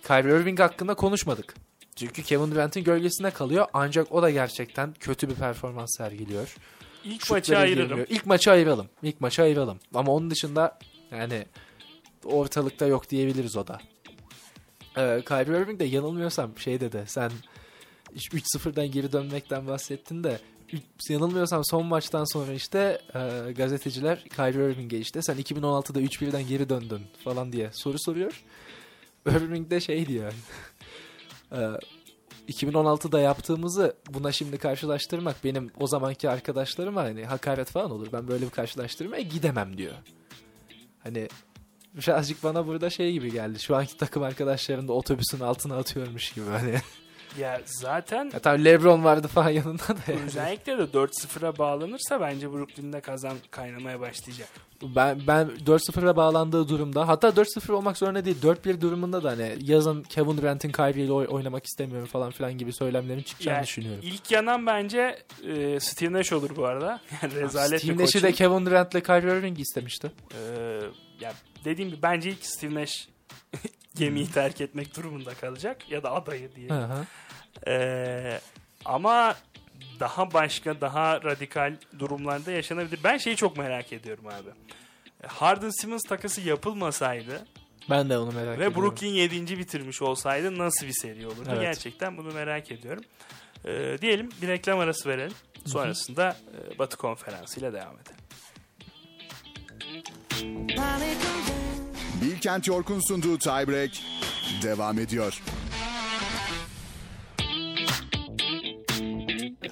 Kyrie Irving hakkında konuşmadık. Çünkü Kevin Durant'in gölgesine kalıyor ancak o da gerçekten kötü bir performans sergiliyor. İlk Şutları maçı ayırırım. girmiyor. İlk maçı ayıralım. İlk maçı ayıralım. Ama onun dışında yani ortalıkta yok diyebiliriz o da. Ee, Kyrie Irving de yanılmıyorsam şey dedi sen 3-0'dan geri dönmekten bahsettin de yanılmıyorsam son maçtan sonra işte e, gazeteciler Kyrie Irving'e işte sen 2016'da 3-1'den geri döndün falan diye soru soruyor. Irving de şey diyor. E, 2016'da yaptığımızı buna şimdi karşılaştırmak benim o zamanki arkadaşlarıma hani hakaret falan olur. Ben böyle bir karşılaştırmaya gidemem diyor. Hani birazcık bana burada şey gibi geldi. Şu anki takım arkadaşlarını da otobüsün altına atıyormuş gibi hani. Ya zaten ya tabii Lebron vardı falan yanında da. yani. özellikle de 4-0'a bağlanırsa bence Brooklyn'de kazan kaynamaya başlayacak. Ben ben 4-0'a bağlandığı durumda hatta 4-0 olmak zorunda değil 4-1 durumunda da hani yazın Kevin Durant'in Kyrie ile oy- oynamak istemiyorum falan filan gibi söylemlerin çıkacağını Yani düşünüyorum. İlk yanan bence e, Steve Nash olur bu arada. Yani rezalet Steve Nash'i de Kevin Durant ile Kyrie Irving istemişti. Ee, ya dediğim gibi bence ilk Steve Nash gemiyi terk etmek durumunda kalacak ya da adayı diye. Hı hı. Ee, ama daha başka daha radikal durumlarda yaşanabilir. Ben şeyi çok merak ediyorum abi. Harden Simmons takası yapılmasaydı Ben de onu merak ve ediyorum. Brooklyn 7. bitirmiş olsaydı nasıl bir seri olurdu? Evet. Gerçekten bunu merak ediyorum. Ee, diyelim bir reklam arası verelim. Sonrasında e, Batı Konferansı ile devam edelim. Bilkent York'un sunduğu Tiebreak devam ediyor.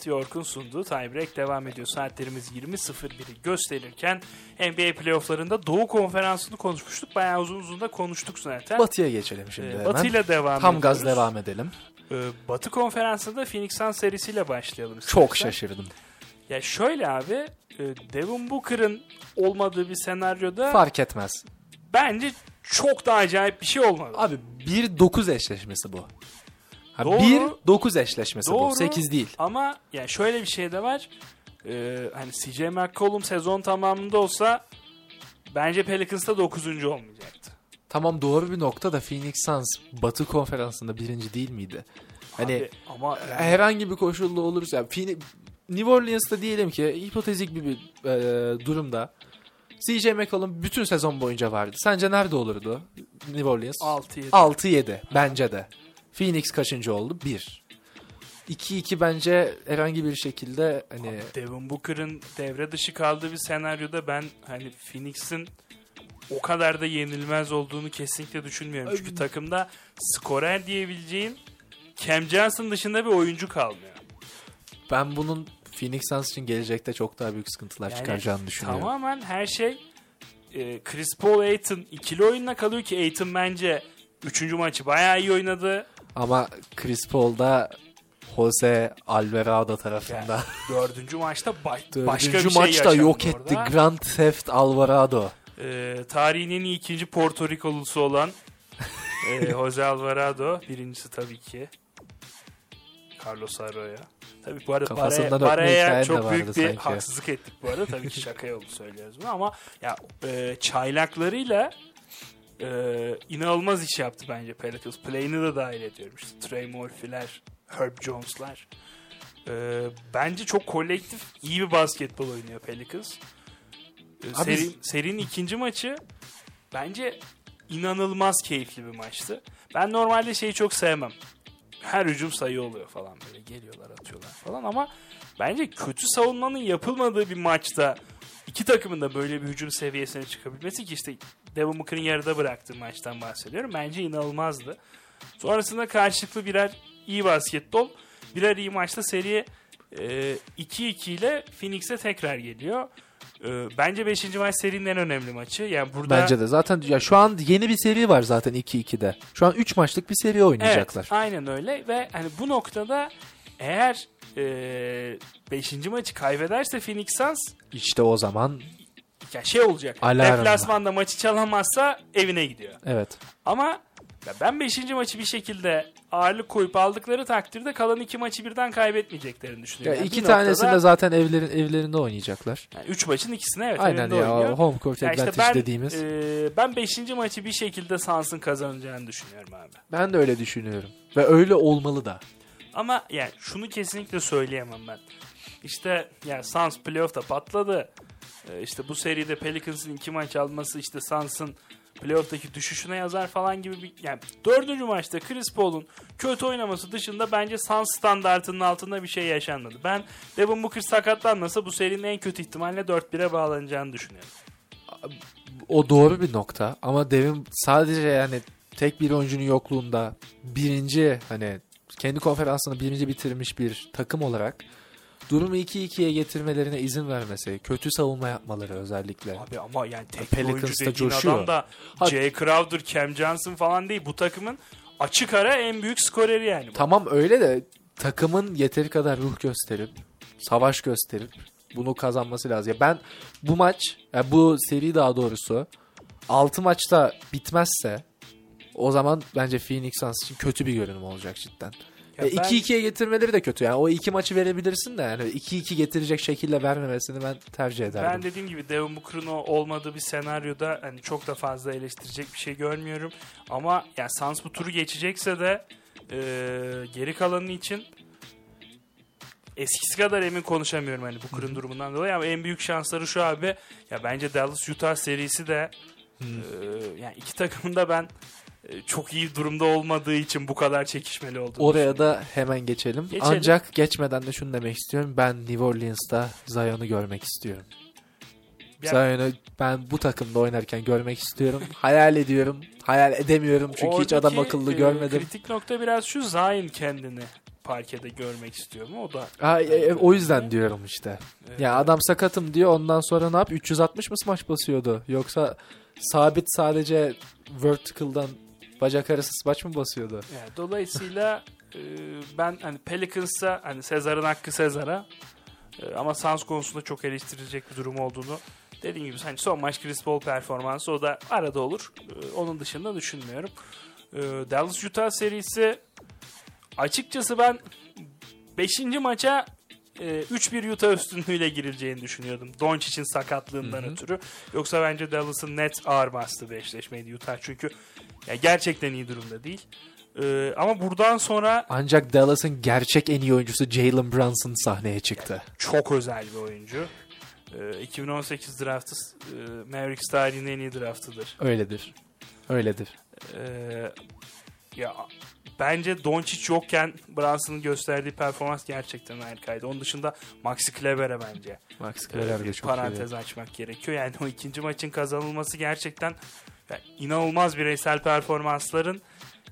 York'un sunduğu tiebreak devam ediyor. Saatlerimiz 20.01'i gösterirken NBA playofflarında Doğu Konferansı'nı konuşmuştuk. Bayağı uzun uzun da konuştuk zaten. Batı'ya geçelim şimdi Ee, hemen. Batı ile devam Tam gaz ediyoruz. devam edelim. Ee, Batı Konferansı'nda Phoenix Suns serisiyle başlayalım. Çok istersen. şaşırdım. Ya şöyle abi e, Devin Booker'ın olmadığı bir senaryoda Fark etmez. Bence çok da acayip bir şey olmadı. Abi 1-9 eşleşmesi bu. Ha, Doğru. 1-9 eşleşmesi Doğru. bu. 8 değil. Ama ya şöyle bir şey de var. Ee, hani CJ McCollum sezon tamamında olsa bence Pelicans'ta 9. olmayacaktı. Tamam doğru bir nokta da Phoenix Suns Batı konferansında birinci değil miydi? Hani Abi, ama yani herhangi bir koşulda olursa yani Phoenix, New Orleans'ta diyelim ki hipotezik bir, bir e, durumda CJ McCollum bütün sezon boyunca vardı. Sence nerede olurdu New Orleans? 6-7. 6-7 bence de. Phoenix kaçıncı oldu? 1. 2-2 bence herhangi bir şekilde hani Devin Booker'ın devre dışı kaldığı bir senaryoda ben hani Phoenix'in o kadar da yenilmez olduğunu kesinlikle düşünmüyorum. Çünkü takımda skorer diyebileceğin Cam Johnson dışında bir oyuncu kalmıyor. ben bunun Phoenix Suns için gelecekte çok daha büyük sıkıntılar Yani çıkaracağını düşünüyorum. Tamamen her şey e, Chris Paul Aiton ikili oyunla kalıyor ki Aiton bence 3. maçı bayağı iyi oynadı. Ama Chris Paul da Jose Alvarado tarafında. Yani dördüncü maçta baş, Dördüncü başka bir şey maçta yok etti orada. Grand Theft Alvarado. E, tarihin en iyi ikinci Porto Rikolusu olan e, Jose Alvarado. Birincisi tabii ki Carlos Arroyo. Tabii bu arada Baraya hikayen de çok büyük bir sanki. haksızlık ettik bu arada. Tabii ki şaka yolu söylüyoruz bunu ama ya e, çaylaklarıyla e, inanılmaz iş yaptı bence Pelicans. Play'ini de dahil ediyorum. İşte Trey Murphy'ler, Herb Jones'lar. E, bence çok kolektif iyi bir basketbol oynuyor Pelicans. E, Abi- seri, serinin ikinci maçı bence inanılmaz keyifli bir maçtı. Ben normalde şeyi çok sevmem. Her hücum sayı oluyor falan böyle geliyorlar atıyorlar falan ama bence kötü savunmanın yapılmadığı bir maçta iki takımın da böyle bir hücum seviyesine çıkabilmesi ki işte Devin Booker'ın yarıda bıraktığı maçtan bahsediyorum. Bence inanılmazdı. Sonrasında karşılıklı birer iyi basketbol, birer iyi maçta seri e, 2-2 ile Phoenix'e tekrar geliyor. E, bence 5. maç serinin en önemli maçı. Yani burada Bence de. Zaten ya şu an yeni bir seri var zaten 2-2'de. Şu an 3 maçlık bir seri oynayacaklar. Evet, aynen öyle ve hani bu noktada eğer 5. maçı kaybederse Phoenix Suns İşte o zaman ya şey olacak. Alarm. Deplasmanda maçı çalamazsa evine gidiyor. evet. Ama ya ben 5. maçı bir şekilde ağırlık koyup aldıkları takdirde kalan iki maçı birden kaybetmeyeceklerini Ya düşünüyorum. Yani iki bir tanesinde noktada- zaten evlerin evlerinde oynayacaklar. yani üç maçın ikisine evet Aynen ya oynuyor. home court Ya işte ben, dediğimiz. e, ben 5. maçı bir şekilde Suns'ın kazanacağını düşünüyorum abi. Ben de öyle düşünüyorum. Ve öyle olmalı da. Ama yani şunu kesinlikle söyleyemem ben. İşte yani Suns playoff'ta patladı. Ee, işte bu seride Pelicans'ın iki maç alması işte Suns'ın playoff'taki düşüşüne yazar falan gibi bir yani dördüncü maçta Chris Paul'un kötü oynaması dışında bence Suns standartının altında bir şey yaşanmadı. Ben Devin Booker sakatlanmasa bu serinin en kötü ihtimalle 4-1'e bağlanacağını düşünüyorum. O doğru bir nokta ama Devin sadece yani tek bir oyuncunun yokluğunda birinci hani kendi konferansını birinci bitirmiş bir takım olarak durumu 2-2'ye getirmelerine izin vermesi, kötü savunma yapmaları özellikle. Abi ama yani tek Pelicans'ta dediğin coşuyor. adam da Ha- Jay Crowder, Cam Johnson falan değil. Bu takımın açık ara en büyük skoreri yani. bu. Tamam öyle de takımın yeteri kadar ruh gösterip, savaş gösterip bunu kazanması lazım. Ya ben bu maç, ya bu seri daha doğrusu 6 maçta bitmezse o zaman bence Phoenix Suns için kötü bir görünüm olacak cidden. Ya E, ben- 2-2'ye getirmeleri de kötü. Yani o iki maçı verebilirsin de yani 2-2 getirecek şekilde vermemesini ben tercih ederdim. Ben dediğim gibi Devin Booker'ın olmadığı bir senaryoda hani çok da fazla eleştirecek bir şey görmüyorum. Ama ya Suns bu turu geçecekse de e, geri kalanı için eskisi kadar emin konuşamıyorum hani Booker'ın durumundan dolayı ama en büyük şansları şu abi ya bence Dallas Utah serisi de e, yani iki takımın da ben e, çok iyi durumda olmadığı için bu kadar çekişmeli olduğunu Oraya da hemen geçelim. Geçelim. Ancak geçmeden de şunu demek istiyorum. Ben New Orleans'ta Zion'u görmek istiyorum. Zion'u ben bu takımda oynarken görmek istiyorum. hayal ediyorum. Hayal edemiyorum çünkü hiç adam akıllı e, görmedim. Kritik nokta biraz şu Zion kendini parkede görmek istiyor mu? O da Ha, e, e, o yüzden diyorum işte. e, Ya adam sakatım diyor ondan sonra ne yap? 360 mı smaç basıyordu? Yoksa sabit sadece vertical'dan bacak arası smaç mı basıyordu? yani dolayısıyla e, ben hani Pelicans'a hani Sezar'ın hakkı Sezar'a e, ama Suns konusunda çok eleştirilecek bir durum olduğunu dediğim gibi hani son maç Chris Paul performansı o da arada olur. E, onun dışında düşünmüyorum. E, Dallas Utah serisi açıkçası ben 5. maça e, 3-1 Utah üstünlüğüyle girileceğini düşünüyordum. Doncic'in sakatlığından Hı hı. ötürü. Yoksa bence Dallas'ın net ağır bastığı bir eşleşmeydi Utah. Çünkü ya gerçekten iyi durumda değil. Ee, ama buradan sonra Ancak Dallas'ın gerçek en iyi oyuncusu Jalen Brunson sahneye çıktı. çok özel bir oyuncu. Ee, 2018 draftı e, Mavericks tarihinin en iyi draftıdır. Öyledir. Öyledir. Ee, ya bence Doncic yokken Brunson'ın gösterdiği performans gerçekten harikaydı. Onun dışında Maxi Kleber'e bence Max e, Kleber de çok parantez açmak gerekiyor. Yani o ikinci maçın kazanılması gerçekten yani inanılmaz bireysel performansların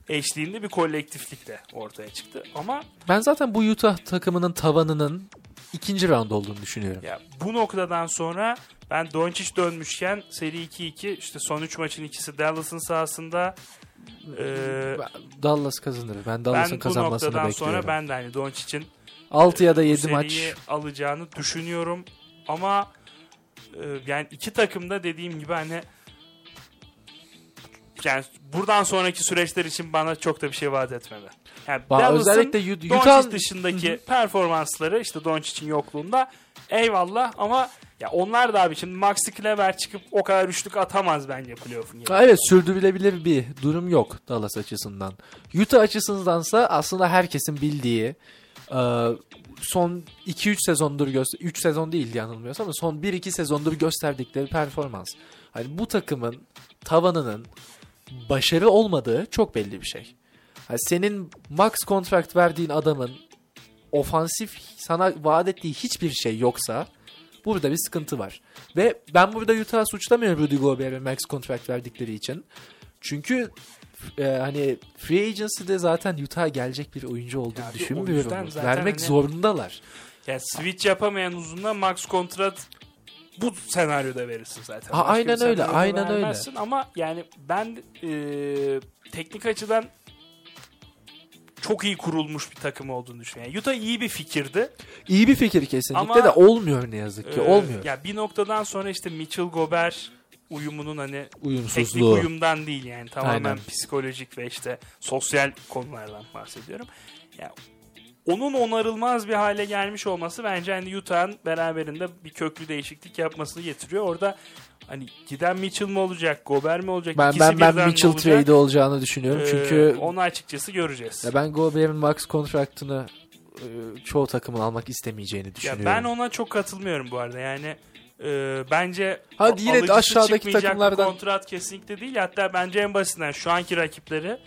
eşliğinde bir kolektiflikle ortaya çıktı. Ama iyi. Ben zaten bu Utah takımının tavanının ikinci round olduğunu düşünüyorum. ya bu noktadan sonra ben Doncic dönmüşken seri 2-2 işte son 3 maçın ikisi Dallas'ın sahasında ee, Dallas kazanır. Ben ben Dallas'ın bu kazanmasını noktadan bekliyorum. sonra ben de hani Doncic'in 6 ya da bu 7 seriyi maç alacağını düşünüyorum. Ama e, yani iki takım da dediğim gibi hani yani buradan sonraki süreçler için bana çok da bir şey vaat etmedi. Yani Ba- özellikle Utah dışındaki performansları işte Doncic'in yokluğunda eyvallah ama ya onlar da abi şimdi Maxi Kleber çıkıp o kadar üçlük atamaz bence playoff'un Ha, Evet sürdürülebilir bir durum yok Dallas açısından. Utah açısındansa aslında herkesin bildiği e, son 2-3 sezondur göster 3 sezon değil yanılmıyorsam ama son 1-2 sezondur gösterdikleri performans. Hani bu takımın tavanının başarı olmadığı çok belli bir şey. Hani senin max kontrakt verdiğin adamın ofansif sana vaat ettiği hiçbir şey yoksa burada bir sıkıntı var. Ve ben burada Utah'ı suçlamıyorum Rudy Gobert'e max kontrakt verdikleri için. Çünkü e, hani free agency'de zaten Utah'a gelecek bir oyuncu olduğunu Ya bir- o düşünmüyorum. Vermek hani- zorundalar. Yani switch yapamayan uzunla max kontrat bu senaryoda verirsin zaten. Ha, Başka aynen öyle, aynen öyle. Ama yani ben e, teknik açıdan çok iyi kurulmuş bir takım olduğunu düşünüyorum. Yani Utah iyi bir fikirdi. İyi bir fikir kesinlikle Ama- de olmuyor ne yazık ki. Ee, olmuyor. Ya bir noktadan sonra işte Mitchell Gober uyumunun hani teknik uyumdan değil yani tamamen Aynen. psikolojik ve işte sosyal konulardan bahsediyorum. Ya onun onarılmaz bir hale gelmiş olması bence hani Utah'ın beraberinde bir köklü değişiklik yapmasını getiriyor. Orada hani giden Mitchell mi olacak, Gober mi olacak? Ben İkisi ben ben Mitchell trade olacağını düşünüyorum. Ee, Çünkü onu açıkçası göreceğiz. ya ben Gobert'in max kontraktını e, çoğu takımın almak istemeyeceğini Ya düşünüyorum. ben ona çok katılmıyorum bu arada. Yani e, bence Hadi yine de aşağıdaki takımlardan- kontrat kesinlikle değil. Hatta bence en basitinden şu anki rakipleri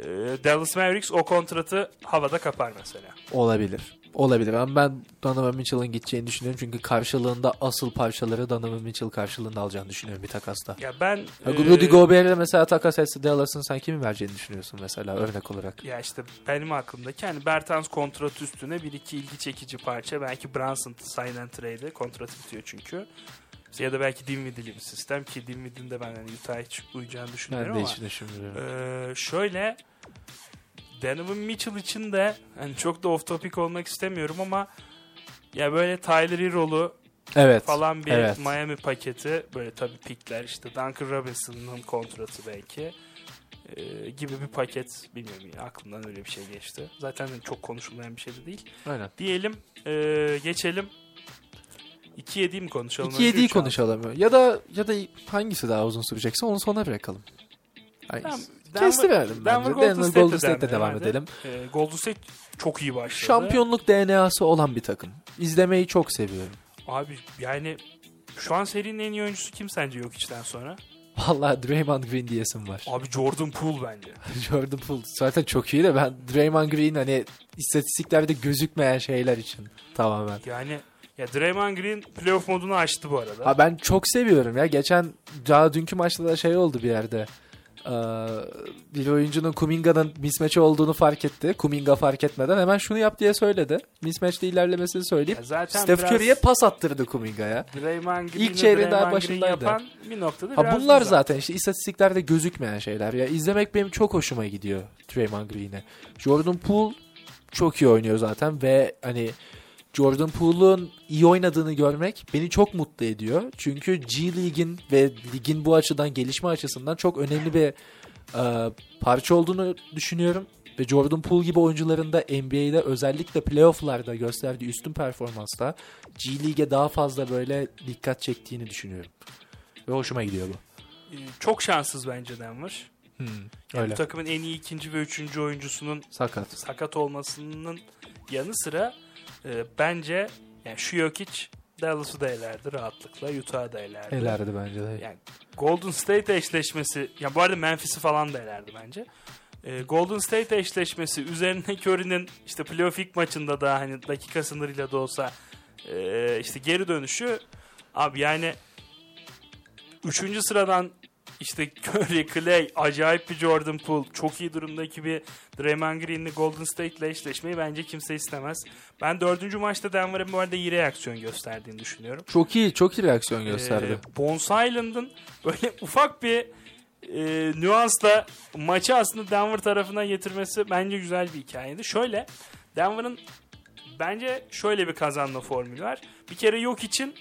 e, Dallas Mavericks o kontratı havada kapar mesela. Olabilir. Olabilir ama ben Donovan Mitchell'ın gideceğini düşünüyorum. Çünkü karşılığında asıl parçaları Donovan Mitchell karşılığında alacağını düşünüyorum bir takasta. Ya ben Ya e, Rudy Gobert'e mesela takas etse Dallas'ın sen kimi vereceğini düşünüyorsun mesela örnek olarak. ya işte benim aklımdaki hani Bertans kontrat üstüne bir iki ilgi çekici parça. Belki Brunson sign and trade kontratı bitiyor çünkü. Ya da belki Dinwiddie'li bir sistem ki Dinwiddie'nin de ben hani Utah'a hiç uyacağını düşünüyorum Ben de ama. hiç düşünmüyorum. Ee, şöyle Donovan Mitchell için de hani çok da off topic olmak istemiyorum ama ya böyle Tyler Hero'lu Evet. falan bir evet. Miami paketi böyle tabii pikler işte Duncan Robinson'ın kontratı belki ee, gibi bir paket bilmiyorum ya, aklımdan öyle bir şey geçti. Zaten çok konuşulmayan bir şey de değil. Aynen. Diyelim ee, geçelim 2-7'yi mi konuşalım? 2-7'yi Önce üç konuşalım. Ya da ya da hangisi daha uzun sürecekse onu sona bırakalım. Hangisi? Tamam, Kesti verelim Denver, bence. Denver Golden State'le devam devam edelim. Ee, Golden State çok iyi başladı. Şampiyonluk DNA'sı olan bir takım. İzlemeyi çok seviyorum. Abi yani şu an serinin en iyi oyuncusu kim sence yok içten sonra? Vallahi Draymond Green diyesim var. Abi Jordan Poole bence. Jordan Poole zaten çok iyi de ben Draymond Green hani istatistiklerde gözükmeyen şeyler için tamamen. Yani ya Draymond Green playoff modunu açtı bu arada. Ha ben çok seviyorum ya. Geçen daha dünkü maçta da şey oldu bir yerde. Ee, bir oyuncunun Kuminga'nın mismatch olduğunu fark etti. Kuminga fark etmeden hemen şunu yap diye söyledi. Mismatch'te ilerlemesini söyleyip Ya zaten Steph Curry'e pas attırdı Kuminga'ya. Draymond Green'i İlk çeyreğin daha başındaydı. yapan bir noktada Ha bunlar bu zaten işte istatistiklerde gözükmeyen şeyler. Ya izlemek benim çok hoşuma gidiyor Draymond Green'e. Jordan Poole çok iyi oynuyor zaten ve hani Jordan Poole'un iyi oynadığını görmek beni çok mutlu ediyor. Çünkü G League'in ve ligin bu açıdan gelişme açısından çok önemli bir e, parça olduğunu düşünüyorum. Ve Jordan Poole gibi oyuncuların da NBA'de özellikle playoff'larda gösterdiği üstün performansla G League'e daha fazla böyle dikkat çektiğini düşünüyorum. Ve hoşuma gidiyor bu. Ee, Çok şanssız bence Denver. Hmm, Yani öyle. bu takımın en iyi ikinci ve üçüncü oyuncusunun Sakat. sakat olmasının yanı sıra e, bence yani şu Jokic Dallas'ı da elerdi rahatlıkla. Utah'ı da elerdi. Elerdi bence de. Yani Golden State eşleşmesi ya bu arada Memphis'i falan da elerdi bence. E, Golden State eşleşmesi üzerine Curry'nin işte playoff ilk maçında da hani dakika sınırıyla da olsa e, işte geri dönüşü abi yani üçüncü sıradan işte Curry, Clay, acayip bir Jordan Poole, çok iyi durumdaki bir Draymond Green'li Golden State ile eşleşmeyi bence kimse istemez. Ben dördüncü maçta Denver'ın bu arada iyi reaksiyon gösterdiğini düşünüyorum. Çok iyi, çok iyi reaksiyon gösterdi. Ee, Bones Island'ın böyle ufak bir e, nüansla maçı aslında Denver tarafına getirmesi bence güzel bir hikayeydi. Şöyle Denver'ın bence şöyle bir kazanma formülü var. Bir kere yok için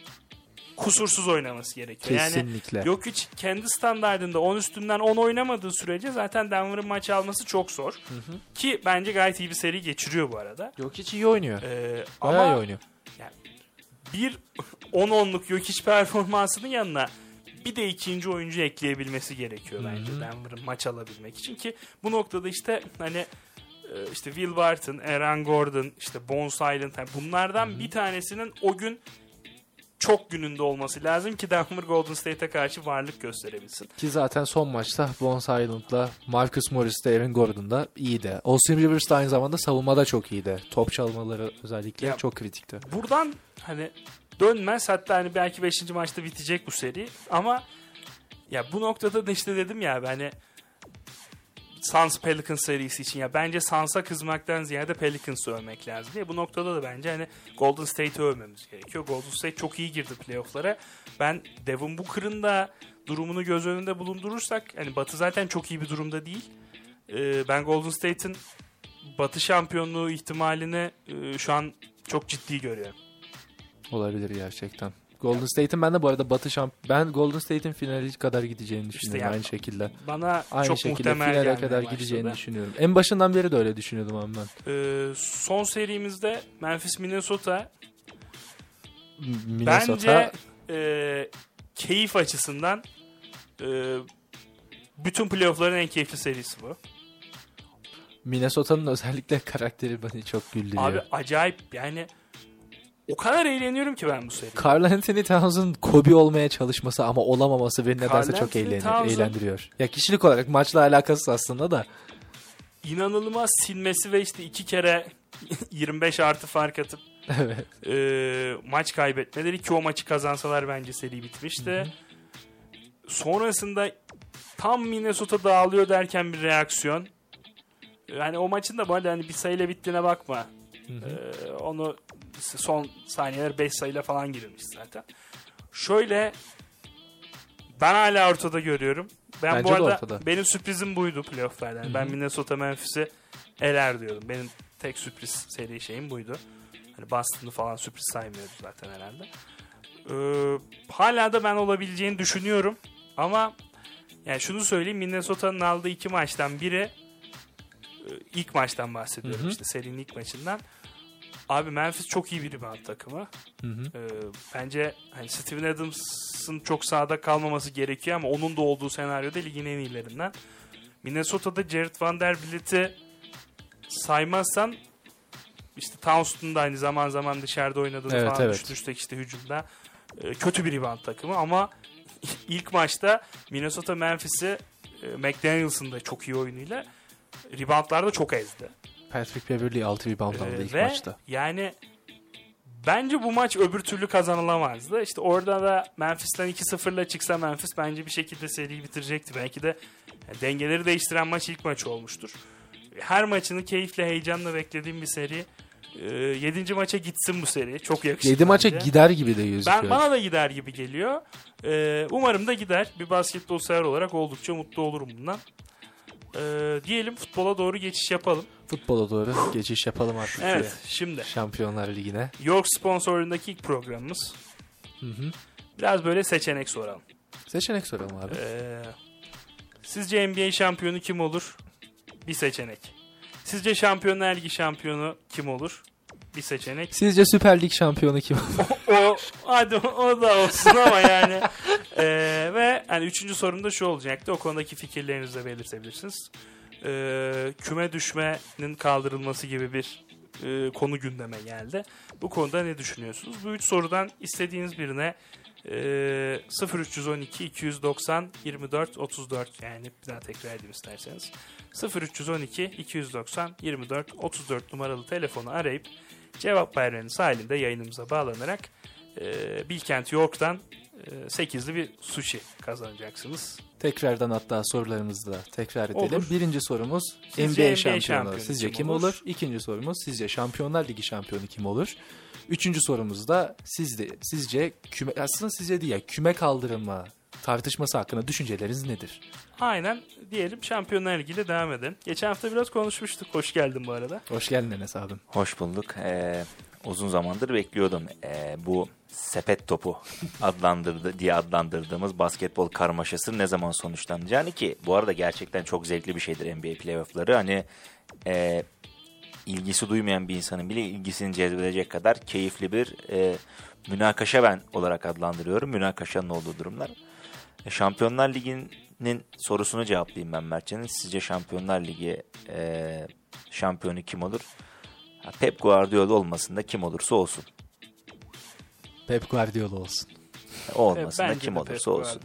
kusursuz oynaması gerekiyor. Yani Kesinlikle. Jokic kendi standartında 10 üstünden 10 oynamadığı sürece zaten Denver'ın maç alması çok zor. Ki bence gayet iyi bir seri geçiriyor bu arada. Yok hiç iyi oynuyor. Ee, Bayağı ama iyi oynuyor. bir 10-10'luk Jokic performansının yanına bir de ikinci oyuncu ekleyebilmesi gerekiyor bence Denver'ın maç alabilmek için ki bu noktada işte hani e, işte Will Barton, Aaron Gordon, işte Bones Island hani bunlardan bir tanesinin o gün çok gününde olması lazım ki Denver Golden State'e karşı varlık gösterebilsin. Ki zaten son maçta Bones Island'la Marcus Morris de Aaron Gordon da iyiydi. Austin Rivers de aynı zamanda savunmada çok iyiydi. Top çalmaları özellikle Ya- çok kritikti. Buradan hani dönmez hatta hani belki 5. maçta bitecek bu seri ama ya bu noktada da işte dedim ya hani Suns Pelicans serisi için ya bence Suns'a kızmaktan ziyade Pelicans'ı övmek lazım diye. Bu noktada da bence hani Golden State'i övmemiz gerekiyor. Golden State çok iyi girdi playoff'lara. Ben Devin Booker'ın da durumunu göz önünde bulundurursak hani Batı zaten çok iyi bir durumda değil. Ee, ben Golden State'in Batı şampiyonluğu ihtimalini e, şu an çok ciddi görüyorum. Olabilir gerçekten. Golden State'in ben de bu arada Batı şamp ben Golden State'in finali kadar gideceğini düşünüyorum yani- aynı şekilde. Bana Aynı çok şekilde muhtemel finale kadar başladı. gideceğini düşünüyorum. En başından beri de öyle düşünüyordum ama ben. Ee, son serimizde Memphis Minnesota Minnesota bence e, keyif açısından e, bütün playoff'ların en keyifli serisi bu. Minnesota'nın özellikle karakteri beni çok güldürüyor. Abi acayip yani o kadar eğleniyorum ki ben bu seriyi. Carl Anthony Towns'un Kobe olmaya çalışması ama olamaması beni nedense çok eğlenir, eğlendiriyor. Ya kişilik olarak maçla alakasız aslında da. İnanılmaz silmesi ve işte iki kere 25 artı fark atıp evet. e, maç kaybetmeleri ki o maçı kazansalar bence seri bitmişti. Sonrasında tam Minnesota dağılıyor derken bir reaksiyon. Yani o maçın da bu arada hani bir sayıyla bittiğine bakma. Ee, onu son saniyeler 5 sayıyla falan girilmiş zaten. Şöyle ben hala ortada görüyorum. Ben Bence bu arada ortada. benim sürprizim buydu playoff'lardan. Yani Ben Minnesota Memphis'i eler diyordum. Benim tek sürpriz seri şeyim buydu. Hani Boston'ı falan sürpriz saymıyoruz zaten herhalde. Ee, hala da ben olabileceğini düşünüyorum. Ama yani şunu söyleyeyim Minnesota'nın aldığı iki maçtan biri e, ilk maçtan bahsediyorum Hı hı. işte serinin ilk maçından. Abi Memphis çok iyi bir rebound takımı. Hı hı. Ee, bence hani Steven Adams'ın çok sahada kalmaması gerekiyor ama onun da olduğu senaryoda ligin en iyilerinden. Minnesota'da Jared Vanderbilt'i saymazsan işte Townsend'ın da aynı zaman zaman dışarıda oynadığını Evet, falan evet. düşünürsek işte hücumda e, kötü bir rebound takımı ama ilk maçta Minnesota Memphis'i e, McDaniels'ın da çok iyi oyunuyla reboundlarda çok ezdi. Patrick Beverly 6 rebound aldı Ee, ilk ve maçta. yani bence bu maç öbür türlü kazanılamazdı. İşte orada da Memphis'ten 2-0'la çıksa Memphis bence bir şekilde seriyi bitirecekti. Belki de dengeleri değiştiren maç ilk maç olmuştur. Her maçını keyifle, heyecanla beklediğim bir seri. 7. maça gitsin bu seri. Çok yakışır 7 maça gider gibi de gözüküyor. Ben bana da gider gibi geliyor. Ee, umarım da gider. Bir basketbol sever olarak oldukça mutlu olurum bundan. Ee, diyelim futbola doğru geçiş yapalım. Futbola doğru geçiş yapalım artık. Evet, şimdi Şampiyonlar Ligi'ne. York sponsorluğundaki ilk programımız. Hı hı. Biraz böyle seçenek soralım. Seçenek soralım abi. Ee, sizce NBA şampiyonu kim olur? Bir seçenek. Sizce Şampiyonlar Ligi şampiyonu kim olur? bir seçenek. Sizce Süper Lig şampiyonu kim? o hadi o da olsun ama yani. Ee, ve hani üçüncü sorum da şu olacaktı. O konudaki fikirlerinizi de belirtebilirsiniz. Ee, küme düşmenin kaldırılması gibi bir e, konu gündeme geldi. Bu konuda ne düşünüyorsunuz? Bu üç sorudan istediğiniz birine e, 0312 290 24 34 yani bir daha tekrar edeyim isterseniz. 0312 290 24 34 numaralı telefonu arayıp cevap vermeniz halinde yayınımıza bağlanarak e, Bilkent York'tan e, 8'li bir sushi kazanacaksınız. Tekrardan hatta sorularımızı da tekrar edelim. Olur. Birinci sorumuz Sizce NBA, NBA şampiyonu. şampiyonu Sizce kim kim olur? olur? İkinci sorumuz sizce Şampiyonlar Ligi şampiyonu kim olur? Üçüncü sorumuz da sizde sizce küme aslında sizce değil ya küme kaldırılma tartışması hakkında düşünceleriniz nedir? Aynen diyelim Şampiyonlar Ligi ile devam edelim. Geçen hafta biraz konuşmuştuk. Hoş geldin bu arada. Hoş geldin Enes abim. Hoş bulduk. Ee, uzun zamandır bekliyordum. Ee, bu sepet topu adlandırdı diye adlandırdığımız basketbol karmaşası ne zaman sonuçlanacağını ki bu arada gerçekten çok zevkli bir şeydir NBA playoffları. Hani e, ilgisi duymayan bir insanın bile ilgisini cezbedecek kadar keyifli bir e, münakaşa ben olarak adlandırıyorum. Münakaşanın olduğu durumlar. E, Şampiyonlar Ligi'nin sorusunu cevaplayayım ben Mertcan'ın. Sizce Şampiyonlar Ligi e, şampiyonu kim olur? Pep Guardiola olmasın da kim olursa olsun. Pep Guardiola olsun. O olmasın da kim olursa olsun. Olsun.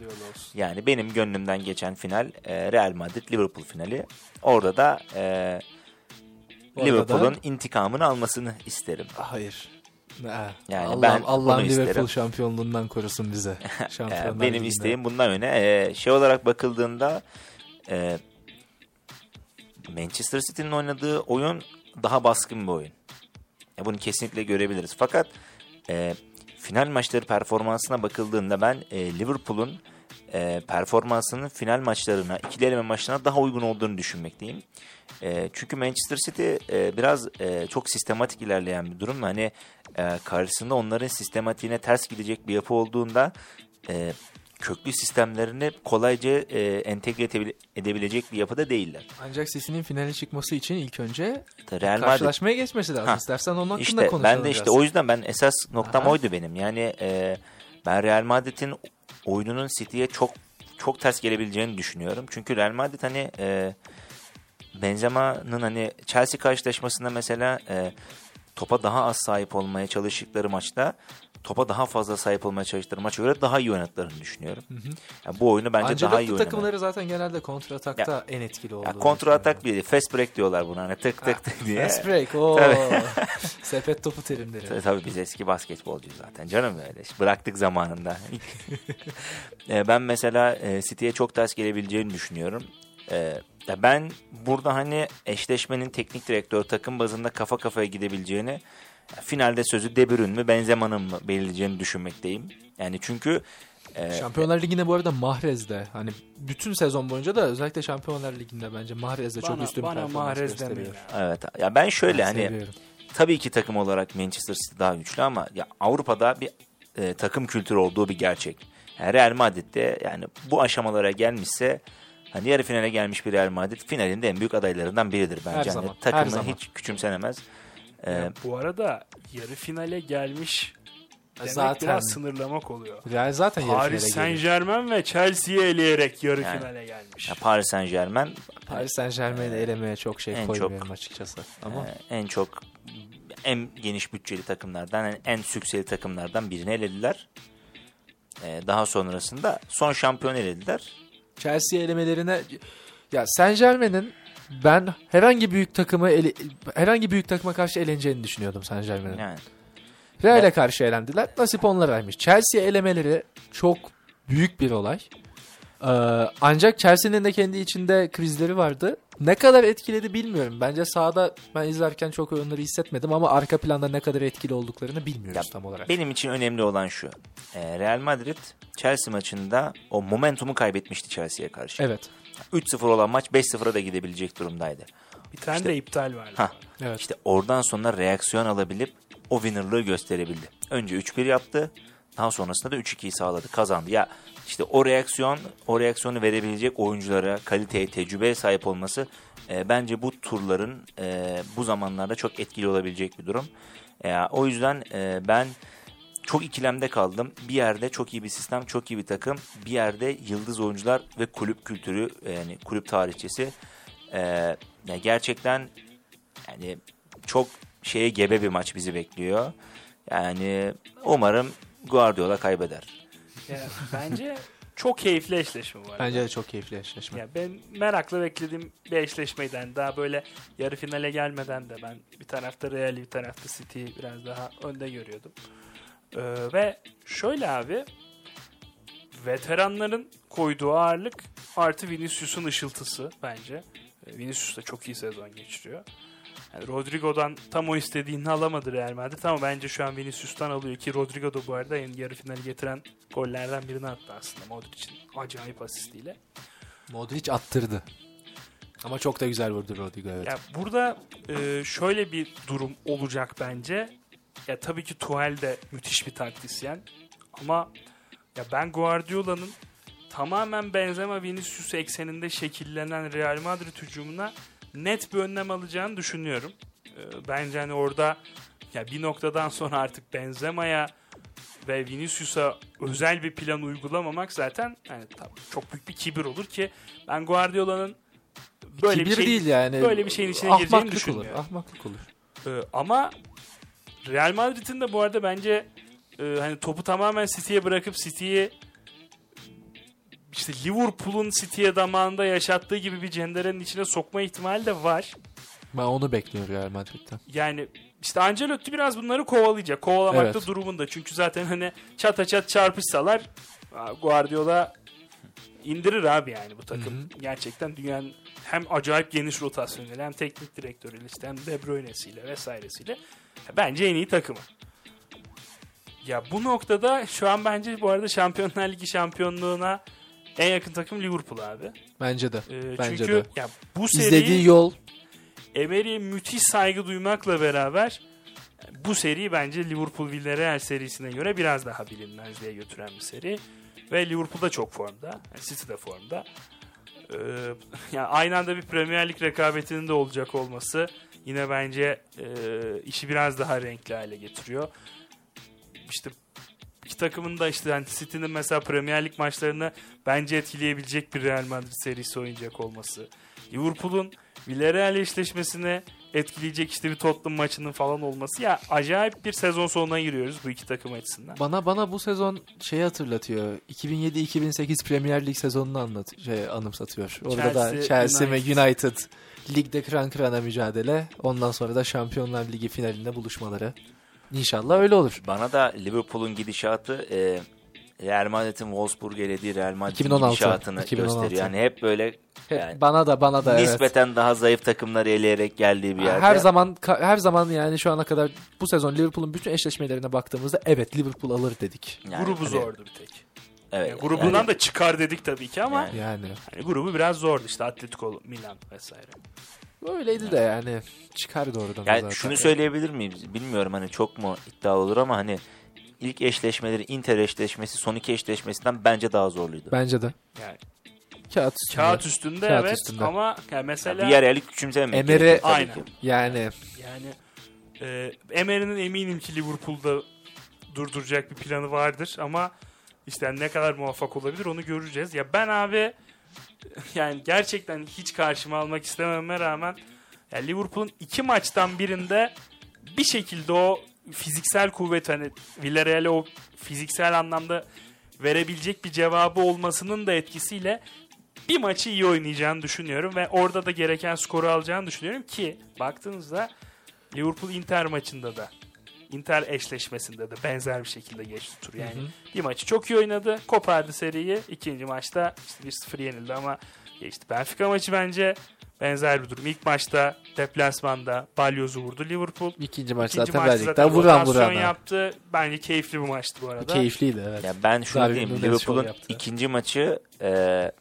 Yani benim gönlümden geçen final e, Real Madrid-Liverpool finali. Orada da e, Liverpool'un da- intikamını almasını isterim. Hayır. Ha, Yani Allah, ben Allah Liverpool isterim. şampiyonluğundan korusun bize. E, benim Ligi'nde. isteğim bundan öne. E, şey olarak bakıldığında e, Manchester City'nin oynadığı oyun daha baskın bir oyun. E, bunu kesinlikle görebiliriz. Fakat e, final maçları performansına bakıldığında ben e, Liverpool'un e, performansının final maçlarına, ikili eleme maçlarına daha uygun olduğunu düşünmekteyim. E, çünkü Manchester City e, biraz e, çok sistematik ilerleyen bir durum. Hani e, karşısında onların sistematiğine ters gidecek bir yapı olduğunda e, köklü sistemlerini kolayca e, entegre edebil- edebilecek bir yapıda değiller. Ancak City'nin finale çıkması için ilk önce Real Madrid karşılaşmaya geçmesi lazım. Ha. İstersen onun hakkında İşte konuşalım ben de işte biraz. o yüzden ben esas noktam Aha. oydu benim. Yani e, ben Real Madrid'in oyununun City'ye çok çok ters gelebileceğini düşünüyorum. Çünkü Real Madrid hani e, Benzema'nın hani Chelsea karşılaşmasında mesela e, topa daha az sahip olmaya çalıştıkları maçta topa daha fazla sahip olmaya çalıştıkları maça göre daha iyi oynadıklarını düşünüyorum. Yani bu oyunu bence daha iyi Ancelotti oynadı. takımları zaten genelde kontra atakta en etkili Ya kontra atak değil, fast break diyorlar buna hani tık tık tık diye. Fast break. Oo. Sepet topu terimleri. Tabii, tabii biz eski basketbolcuyuz zaten canım öyle. Bıraktık zamanında. E, ben mesela e, City'ye çok ters gelebileceğini düşünüyorum. E, ya ben burada hani eşleşmenin teknik direktör takım bazında kafa kafaya gidebileceğini ya finalde sözü De Bruyne mü Benzema'nın mı belirleyeceğini düşünmekteyim. Yani çünkü e, Şampiyonlar Ligi'nde bu arada Mahrez'de hani bütün sezon boyunca da özellikle Şampiyonlar Ligi'nde bence Mahrez'de çok Bana- üstün bana performans Mahrez gösteriyor. evet ya ben şöyle Ben hani seviyorum. tabii ki takım olarak Manchester City daha güçlü ama ya Avrupa'da bir e, takım kültürü olduğu bir gerçek. Yani Real Madrid'de yani bu aşamalara gelmişse hani yarı finale gelmiş bir Real Madrid finalinde en büyük adaylarından biridir bence. Her Hani zaman, her takımı zaman. hiç küçümsenemez. E, Ya bu arada yarı finale gelmiş demek Zaten biraz sınırlamak oluyor. Real zaten yarı Paris finale Saint. Germain ve Chelsea'yi eleyerek yarı Yani. finale gelmiş. ya Paris Saint Germain Paris Saint Germain'i elemeye çok şey en koymuyorum açıkçası. Ama e, en çok en geniş bütçeli takımlardan en, en sükseli takımlardan birini elediler. E, daha sonrasında son şampiyon elediler. Chelsea elemelerine ya Saint Germain'in ben herhangi büyük takımı ele- herhangi büyük takıma karşı eleneceğini düşünüyordum Saint Germain'in. Yani Real'e karşı elendiler. Nasip onlaraymış. Chelsea elemeleri çok büyük bir olay. Ee, ancak Chelsea'nin de kendi içinde krizleri vardı. Ne kadar etkiledi bilmiyorum. Bence sahada ben izlerken çok onları hissetmedim ama arka planda ne kadar etkili olduklarını bilmiyoruz Ya, tam olarak. Benim için önemli olan şu. Ee, Real Madrid Chelsea maçında o momentumu kaybetmişti Chelsea'ye karşı. Evet. 3-0 olan maç 5-0'a da gidebilecek durumdaydı. Bir tane İşte- de iptal vardı. Ha. Evet. İşte oradan sonra reaksiyon alabilip o winnerlığı gösterebildi. Önce 3-1 yaptı. daha sonrasında da 3-2'yi sağladı, kazandı. Ya işte o reaksiyon, o reaksiyonu verebilecek oyunculara, kaliteye, tecrübeye sahip olması e, bence bu turların e, bu zamanlarda çok etkili olabilecek bir durum. E, o yüzden e, ben çok ikilemde kaldım. Bir yerde çok iyi bir sistem, çok iyi bir takım. Bir yerde yıldız oyuncular ve kulüp kültürü, yani kulüp tarihçesi. E, yani gerçekten yani çok şeye gebe bir maç bizi bekliyor. Yani umarım Guardiola kaybeder. Ya, bence çok keyifli eşleşme var. Bence de çok keyifli eşleşme. Ya ben merakla beklediğim bir eşleşmeyden daha böyle yarı finale gelmeden de ben bir tarafta Real bir tarafta City'yi biraz daha önde görüyordum. Ee, ve şöyle abi veteranların koyduğu ağırlık artı Vinicius'un ışıltısı bence. Ee, Vinicius da çok iyi sezon geçiriyor. Yani Rodrigo'dan tam o istediğini alamadı Real Madrid ama bence şu an Vinicius'tan alıyor ki Rodrigo da bu arada yarı finali getiren gollerden birini attı aslında Modric'in acayip asistiyle. Modric attırdı. Ama çok da güzel vurdu Rodrigo evet. Ya burada e, şöyle bir durum olacak bence. Ya tabii ki Tuchel de müthiş bir taktisyen ama ya ben Guardiola'nın tamamen Benzema Vinicius ekseninde şekillenen Real Madrid hücumuna net bir önlem alacağını düşünüyorum. E, bence hani orada ya bir noktadan sonra artık Benzema'ya ve Vinicius'a özel bir plan uygulamamak zaten yani tabii çok büyük bir kibir olur ki ben Guardiola'nın böyle Kibir bir şey değil yani. böyle bir şeyin içine gireceğini Ahmaklık olur. düşünmüyorum. Ahmaklık olur. Ee, ama Real Madrid'in de bu arada bence e, hani topu tamamen City'ye bırakıp City'yi işte Liverpool'un City'ye damağında yaşattığı gibi bir cenderenin içine sokma ihtimali de var. Ben onu bekliyorum Real Madrid'den. Yani işte Ancelotti biraz bunları kovalayacak. Kovalamakta Evet. durumunda. Çünkü zaten hani çata çat çarpışsalar Guardiola indirir abi yani bu takım. Gerçekten dünyanın hem acayip geniş rotasyonuyla hem teknik direktörüyle işte hem De Bruyne'siyle vesairesiyle bence en iyi takımı. Ya bu noktada şu an bence bu arada Şampiyonlar Ligi şampiyonluğuna en yakın takım Liverpool abi. Bence de. Ee, Bence çünkü de. ya bu seri İzlediği yol Emery'e müthiş saygı duymakla beraber bu seri bence Liverpool Villarreal serisine göre biraz daha bilinmezliğe götüren bir seri. Ve Liverpool da çok formda. City de formda. Ee, yani aynı anda bir Premier Lig rekabetinin de olacak olması yine bence e, işi biraz daha renkli hale getiriyor. İşte iki takımın da işte yani City'nin mesela Premier Lig maçlarını bence etkileyebilecek bir Real Madrid serisi oynayacak olması. Liverpool'un Villarreal eşleşmesine etkileyecek işte bir Tottenham maçının falan olması. Ya acayip bir sezon sonuna giriyoruz bu iki takım açısından. bana bana bu sezon şeyi hatırlatıyor. 2007-2008 Premier Lig sezonunu anlat şey anımsatıyor. Orada da Chelsea, Chelsea ve United. United ligde kıran kırana mücadele. Ondan sonra da Şampiyonlar Ligi finalinde buluşmaları. İnşallah öyle olur. Bana da Liverpool'un gidişatı e, Real Madrid'in Wolfsburg elediği Real Madrid'in 2016, gidişatını 2016. gösteriyor. Yani hep böyle Yani bana da bana da evet. nispeten daha zayıf takımları eleyerek geldiği bir yerde. Her zaman her zaman yani şu ana kadar bu sezon Liverpool'un bütün eşleşmelerine baktığımızda evet Liverpool alır dedik. Yani Grubu hani- zordu bir tek. Evet. Yani grubundan yani- da çıkar dedik tabii ki ama Yani. Yani hani grubu biraz zordu işte Atletico, Milan vesaire. öyleydi de yani çıkardı oradan Yani zaten. şunu söyleyebilir miyiz? Bilmiyorum hani çok mu iddialı olur ama hani ilk eşleşmeleri Inter eşleşmesi son iki eşleşmesinden bence daha zorluydu. Bence de. Yani Kağıt üstünde. kağıt üstünde Kağıt evet üstünde. ama yani mesela Villarreal'i küçümsememek Emery- gerekiyor tabii Aynen. ki. Yani yani e, Emery'nin eminim ki Liverpool'da durduracak bir planı vardır ama işte ne kadar muvaffak olabilir onu göreceğiz. Ya ben abi yani gerçekten hiç karşıma almak istememe rağmen ya Liverpool'un iki maçtan birinde bir şekilde o fiziksel kuvvet hani Villarreal'e o fiziksel anlamda verebilecek bir cevabı olmasının da etkisiyle bir maçı iyi oynayacağını düşünüyorum ve orada da gereken skoru alacağını düşünüyorum ki baktığınızda Liverpool Inter maçında da Inter eşleşmesinde de benzer bir şekilde geçti tur. Yani bir maçı çok iyi oynadı. Kopardı seriyi. İkinci maçta işte 1-0 yenildi ama geçti. Benfica maçı bence benzer bir durum. İlk maçta deplasmanda Balyoz'u vurdu Liverpool. ikinci maç İkinci zaten maçta verdik. zaten Daha vuran vurana. yaptı. Bence keyifli bir maçtı bu arada. Keyifliydi evet. Ya ben şunu Darwin diyeyim Liverpool'un ikinci maçı e,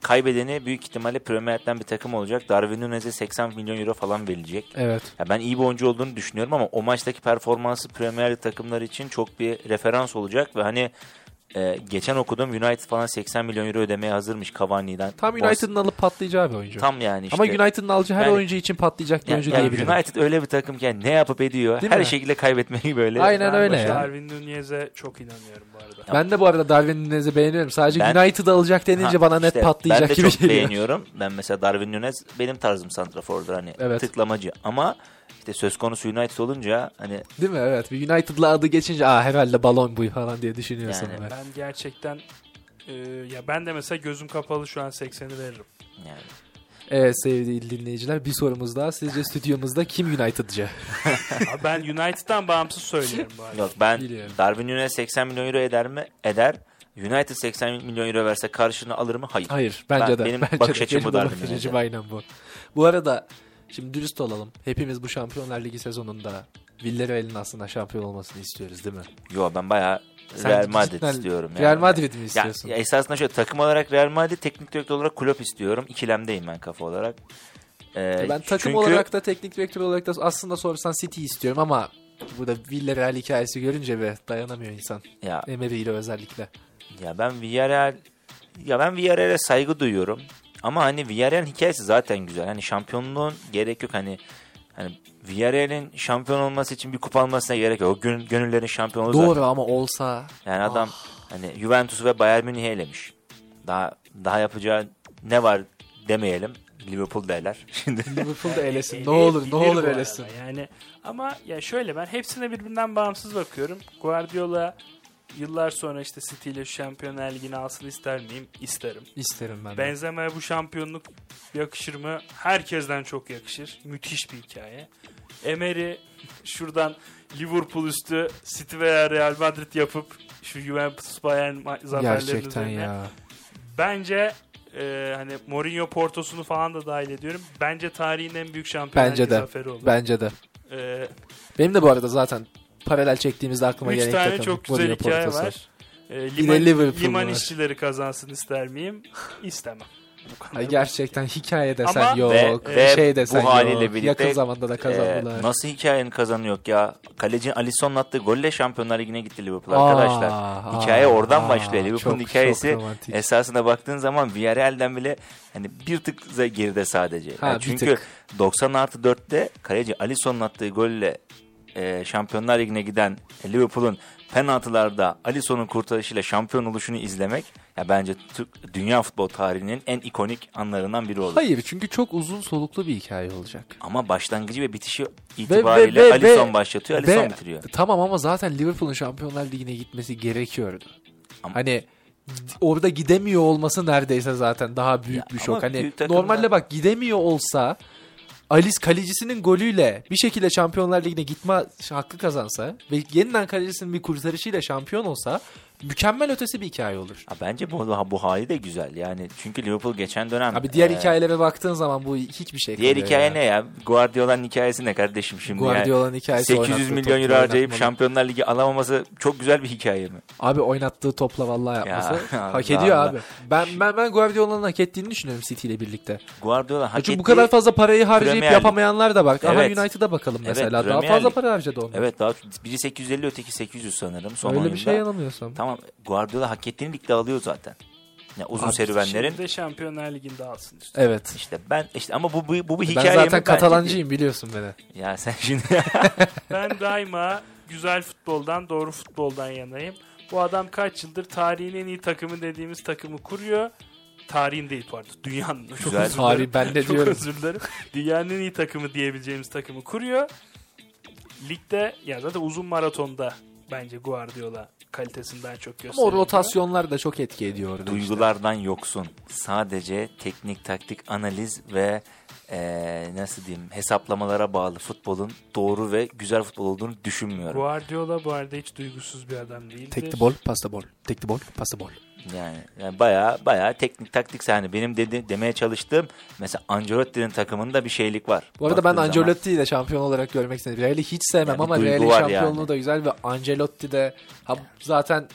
kaybedeni büyük ihtimalle Premier Lig'den bir takım olacak. Darwin Nunez'e 80 milyon euro falan verilecek. Evet. Ya ben iyi bir oyuncu olduğunu düşünüyorum ama o maçtaki performansı Premier Lig takımları için çok bir referans olacak ve hani e, geçen okudum United falan 80 milyon euro ödemeye hazırmış Cavani'den. Tam United'ın alıp patlayacağı bir oyuncu. Tam yani işte. Ama United'ın alacağı her Yani- oyuncu için patlayacak bir Ya- oyuncu yani diyebilirim. United öyle bir takım ki yani ne yapıp ediyor. Değil her mi? şekilde kaybetmeyi böyle. Aynen Ben öyle ya. Darwin Nunez'e çok inanıyorum bu arada. Ben de bu arada Darwin Nunez'i beğeniyorum. Sadece Ben- United alacak denince Ha, bana net işte patlayacak Ben de gibi çok geliyor. beğeniyorum. Ben mesela Darwin Nunez benim tarzım santrafordur hani Evet. tıklamacı ama işte söz konusu United olunca hani Değil mi? Evet. Bir United'la adı geçince aa herhalde balon bu falan diye düşünüyorsun. Yani be. Ben gerçekten e, ya ben de mesela gözüm kapalı şu an 80'i veririm. yani Evet sevgili dinleyiciler bir sorumuz daha. Sizce stüdyomuzda kim United'cı? Ben United'dan bağımsız söylüyorum bu arada. yok ben Biliyorum. Darwin Nunez 80 milyon euro eder mi? Eder. United 80 milyon euro verse karşılığını alır mı? Hayır. Hayır bence Ben- de. benim bence bakış açım bu Darwin açım aynen bu. Bu arada şimdi dürüst olalım. Hepimiz bu Şampiyonlar Ligi sezonunda Villarreal'in aslında şampiyon olmasını istiyoruz değil mi? Yo ben bayağı Sen Real Madrid cidden istiyorum. Real Madrid mi Ya, istiyorsun? ya esasında şöyle takım olarak Real Madrid, teknik direktör olarak Klopp istiyorum. İkilemdeyim ben kafa olarak. Ee, ben takım çünkü- olarak da teknik direktör olarak da aslında sorsan City istiyorum ama burada Villarreal hikayesi görünce be dayanamıyor insan. ya Emery ile özellikle. Ya ben Villarreal ya ben Villarreal'e saygı duyuyorum. Ama hani Villarreal'in hikayesi zaten güzel. Hani şampiyonluğun gerek yok hani hani Villarreal'in şampiyon olması için bir kupa almasına gerek yok. O gün, gönüllerin şampiyonu Doğru zaten. ama olsa Yani adam hani Juventus ve Bayern Münih'i elemiş. Daha daha yapacağı ne var demeyelim. Liverpool derler. Şimdi Liverpool'da elesin. E, ne olur ne olur elesin. Yani ama ya şöyle ben hepsine birbirinden bağımsız bakıyorum. Guardiola yıllar sonra işte City ile Şampiyonlar Ligi'ni alsın ister miyim? İsterim. İsterim ben de. Benzema'ya bu şampiyonluk yakışır mı? Herkesten çok yakışır. Müthiş bir hikaye. Emery şuradan Liverpool üstü City veya Real Madrid yapıp şu Juventus Bayern zaferlerinin Gerçekten üzerine. ya. Bence e, hani Mourinho Porto'sunu falan da dahil ediyorum. Bence tarihin en büyük de. zaferi olur. Bence de. E, Benim de bu arada zaten paralel çektiğimizde aklıma üç gelen ilk tane takım çok güzel hikaye Porto'su. var. E, liman, Liverpool liman var. işçileri kazansın ister miyim? İstemem. Ay gerçekten hikaye desen Ama- yok, Ve- şey desen bu haliyle yok. birlikte, Yakın zamanda da kazandılar. Ee, nasıl hikayenin kazanı yok ya? Kaleci Alisson'un attığı golle Şampiyonlar Ligi'ne gitti Liverpool Aa, arkadaşlar. aa, Hikaye oradan aa, başlıyor. Liverpool'un çok, hikayesi çok esasında baktığın zaman Villarreal'den bile hani bir tık za- geride sadece. Ha, Yani bir çünkü tık. 90 artı 4'te kaleci Alisson'un attığı golle e, Şampiyonlar Ligi'ne giden Liverpool'un penaltılarda Alisson'un kurtarışıyla şampiyon oluşunu izlemek ya bence Türk, dünya futbol tarihinin en ikonik anlarından biri olur. Hayır çünkü çok uzun soluklu bir hikaye olacak. Ama başlangıcı ve bitişi Ve- itibariyle ve- ve- Alisson ve- başlatıyor, Alisson Ve- bitiriyor. Tamam ama zaten Liverpool'un Şampiyonlar Ligi'ne gitmesi gerekiyordu. Ama- Hani orada gidemiyor olması neredeyse zaten daha büyük Ya bir şok. Hani normalde bak gidemiyor olsa Alice kalecisinin golüyle bir şekilde Şampiyonlar Ligi'ne gitme hakkı kazansa ve yeniden kalecisinin bir kurtarışıyla şampiyon olsa mükemmel ötesi bir hikaye olur. Ha, bence bu, bu hali de güzel. Yani çünkü Liverpool geçen dönem Abi diğer e, hikayelere baktığın zaman bu hiçbir şey Diğer hikaye ya. ne ya? Guardiola'nın hikayesi ne kardeşim şimdi? yani? Guardiola'nın hikayesi 800 oynattığı milyon euro harcayıp. Şampiyonlar Ligi alamaması çok güzel bir hikaye mi? Abi oynattığı topla vallahi yapması Ya, hak ediyor abi. Ben ben ben Guardiola'nın hak ettiğini düşünüyorum City ile birlikte. Guardiola hak Çünkü bu kadar fazla parayı harcayıp Premier yapamayanlar da. Ama Evet. United'a bakalım Evet, mesela. Daha Premier fazla para harcadı onlar. Evet daha biri 850 öteki 800 sanırım son Öyle oyunda. bir şey yanılmıyorsam. Tamam Guardiola hak ettiğini ligde alıyor zaten. Ya uzun Abi, serüvenlerin Şimdi de Şampiyonlar Ligi'nde alsın işte. Evet. işte ben işte ama bu bu, bu bir Ben hikaye mi? zaten Katalancıyım biliyorsun beni. Ya sen şimdi Ben daima güzel futboldan, doğru futboldan yanayım. Bu adam kaç yıldır tarihin en iyi takımı dediğimiz takımı kuruyor. Tarihin değil pardon. Dünyanın. Çok Güzel. Tarih ben de Çok diyorum. özür dilerim. Dünyanın en iyi takımı diyebileceğimiz takımı kuruyor. Ligde ya zaten uzun maratonda bence Guardiola kalitesinden çok Ama o gösteriyor. rotasyonlar da çok etki ediyor. orada işte. duygulardan yoksun. Sadece teknik, taktik, analiz ve eee, nasıl diyeyim hesaplamalara bağlı futbolun doğru ve güzel futbol olduğunu düşünmüyorum. Guardiola bu arada hiç duygusuz bir adam değildir. Take the ball, pass the ball. Take the Yani, yani bayağı bayağı teknik taktik sahne. Benim dedi, demeye çalıştığım mesela Ancelotti'nin takımında bir şeylik var. Bu arada ben. Ancelotti'yi de şampiyon olarak görmek istedim. Real'i hiç sevmem Ya bir ama Real'in şampiyonluğu yani. da güzel ve Ancelotti de ha, zaten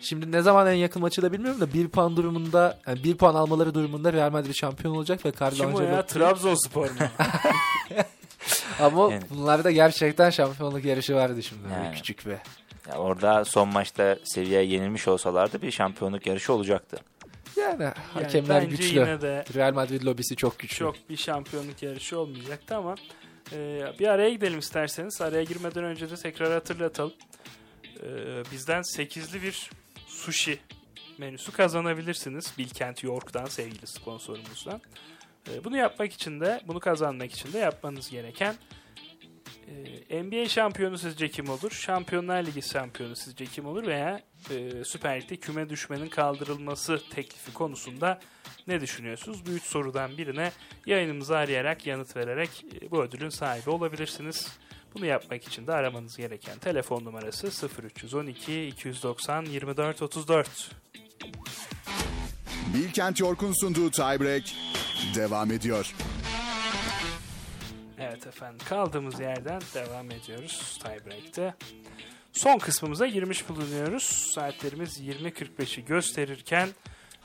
Şimdi ne zaman en yakın maçı da bilmiyorum da bir puan durumunda yani bir puan almaları durumunda Real Madrid şampiyon olacak ve Carlo Kim o ya? Ancelotti Trabzonspor mu? ama Yani- bunlarda gerçekten şampiyonluk yarışı vardı şimdi Yani. küçük bir. Ya orada son maçta Sevilla yenilmiş olsalardı bir şampiyonluk yarışı olacaktı. Yani Yani hakemler güçlü. yine de Real Madrid lobisi çok güçlü. çok bir şampiyonluk yarışı olmayacaktı ama e, bir araya gidelim isterseniz. Araya girmeden önce de tekrar hatırlatalım. E, bizden 8'li bir sushi menüsü kazanabilirsiniz. Bilkent York'tan sevgili sponsorumuzdan. E, bunu yapmak için de, bunu kazanmak için de yapmanız gereken e, NBA şampiyonu sizce kim olur? Şampiyonlar Ligi şampiyonu sizce kim olur? Veya e, Süper Lig'de küme düşmenin kaldırılması teklifi konusunda ne düşünüyorsunuz? Bu üç sorudan birine yayınımızı arayarak yanıt vererek e, bu ödülün sahibi olabilirsiniz. Bunu yapmak için de aramanız gereken telefon numarası 0312 290 24 34. Bilkent York'un sunduğu Tiebreak devam ediyor. Evet efendim kaldığımız yerden devam ediyoruz tiebreak'te. Son kısmımıza girmiş bulunuyoruz. Saatlerimiz 20.45'i gösterirken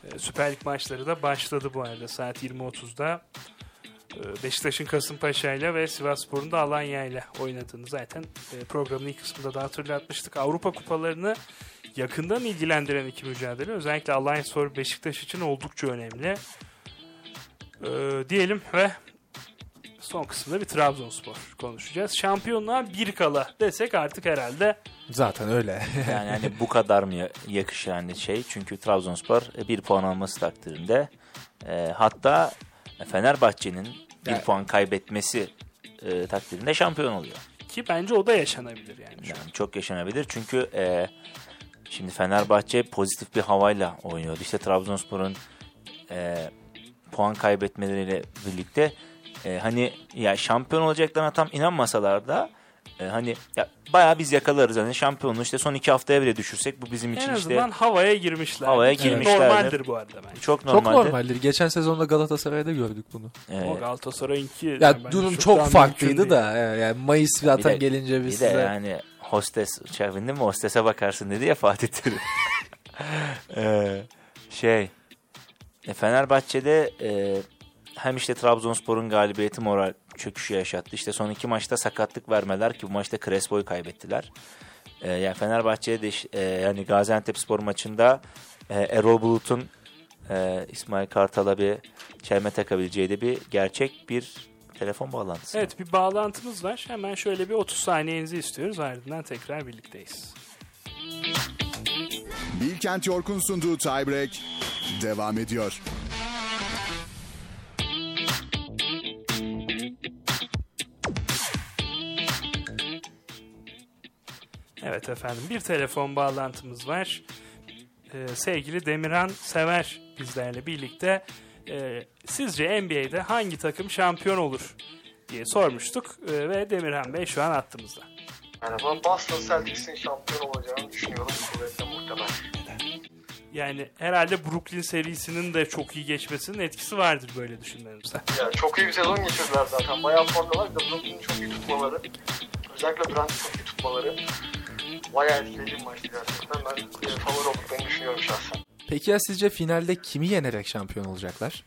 e, Süper Lig maçları da başladı bu arada saat 20.30'da. E, Beşiktaş'ın Kasımpaşa ile ve Sivasspor'un da Alanya ile oynadığını zaten e, programın ilk kısmında da hatırlatmıştık. Avrupa kupalarını yakından ilgilendiren iki mücadele özellikle Alanya Spor Beşiktaş için oldukça önemli. E, diyelim ve son kısımda bir Trabzonspor konuşacağız. Şampiyonluğa bir kala desek artık herhalde Zaten öyle. Yani hani bu kadar mı yakışır hani şey? Çünkü Trabzonspor bir puan alması takdirinde e, hatta Fenerbahçe'nin bir Yani- puan kaybetmesi e, takdirinde şampiyon oluyor. ki bence o da yaşanabilir yani. Yani çok yaşanabilir çünkü e, şimdi Fenerbahçe pozitif bir havayla oynuyordu. İşte Trabzonspor'un e, puan kaybetmeleriyle birlikte e, hani ya şampiyon olacaklarına tam inanmasalar da e, hani ya bayağı biz yakalarız hani şampiyonluğu işte son iki haftaya bile düşürsek bu bizim için En işte azından havaya girmişler. Havaya Ki girmişlerdir. Normaldir bu arada bence. çok Çok normaldir. normaldir. Geçen sezonda Galatasaray'da gördük bunu. E, O Galatasaray'ınki Ya yani durum çok farklıydı da. e, Yani Mayıs zaten de- gelince bir biz de size... yani hostes uçağa bindin mi hostese bakarsın dedi ya Fatih Terim. Ee, şey e, Fenerbahçe'de e, hem işte Trabzonspor'un galibiyeti moral çöküşü yaşattı. İşte son iki maçta sakatlık vermeler ki bu maçta Crespo'yu kaybettiler. E, yani Fenerbahçe'de de iş- e, yani Gaziantep spor maçında e, Erol Bulut'un e, İsmail Kartal'a bir çelme takabileceği de bir gerçek bir telefon bağlantısı. Evet bir bağlantımız var. Hemen şöyle bir 30 saniyenizi istiyoruz. Ardından tekrar birlikteyiz. Bilkent York'un sunduğu Tiebreak devam ediyor. Evet efendim bir telefon bağlantımız var. Ee, sevgili Demirhan Sever bizlerle birlikte. Ee, sizce NBA'de hangi takım şampiyon olur diye sormuştuk. Ee, ve Demirhan Bey şu an attığımızda. Merhaba. Boston Celtics'in şampiyon olacağını düşünüyorum. Kuvvetle muhtemel. Yani herhalde Brooklyn serisinin de çok iyi geçmesinin etkisi vardır böyle düşünmenizde. Ya çok iyi bir sezon geçirdiler zaten. Bayağı formalar. Bir de Brooklyn'i çok iyi tutmaları. Özellikle Brandt'i çok iyi tutmaları. Bayağı maçtı gerçekten. Ben favori olduklarını düşünüyorum şahsen. Peki ya sizce finalde kimi yenerek şampiyon olacaklar?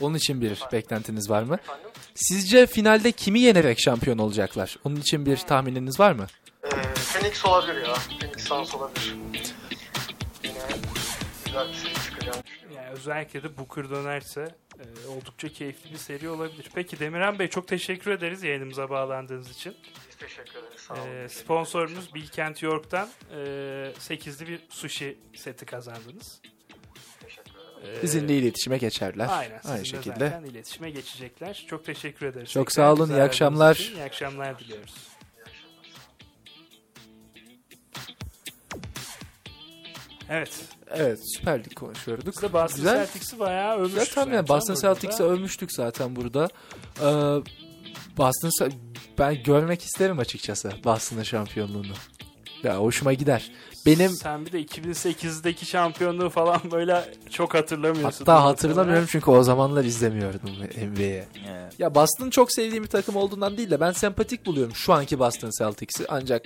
Onun için bir beklentiniz var mı? Efendim? Sizce finalde kimi yenerek şampiyon olacaklar? Onun için bir tahmininiz var mı? Ee, Phoenix olabilir ya. Phoenix Suns olabilir. Yine güzel bir seri çıkacağını düşünüyorum. Yani özellikle de Booker dönerse e, oldukça keyifli bir seri olabilir. Peki Demirhan Bey çok teşekkür ederiz yayınımıza bağlandığınız için. Biz teşekkür ederiz. Sağ olun. Ee, sponsorumuz Bilkent York'tan e, 8'li bir sushi seti kazandınız. Teşekkür ederim. Ee, Bizimle iletişime geçerler. Aynen. Aynı sizinle şekilde. zaten iletişime geçecekler. Çok teşekkür ederiz. Çok sağ olun, iyi akşamlar. için İyi akşamlar diliyoruz. Evet. Evet Süper Lig konuşuyorduk. Biz de Boston Güzel. Celtics'i bayağı övmüştük. Güzel tahmin. zaten Boston burada. Celtics'i övmüştük zaten burada. Ee, Boston ben görmek isterim açıkçası Boston'ın şampiyonluğunu. Ya hoşuma gider. Benim Sen bir de 2008'deki şampiyonluğu falan böyle çok hatırlamıyorsun. hatta hatırlamıyorum çünkü o zamanlar izlemiyordum NBA'yi. Evet. Ya Boston çok sevdiğim bir takım olduğundan değil de ben sempatik buluyorum şu anki Boston Celtics'i. Ancak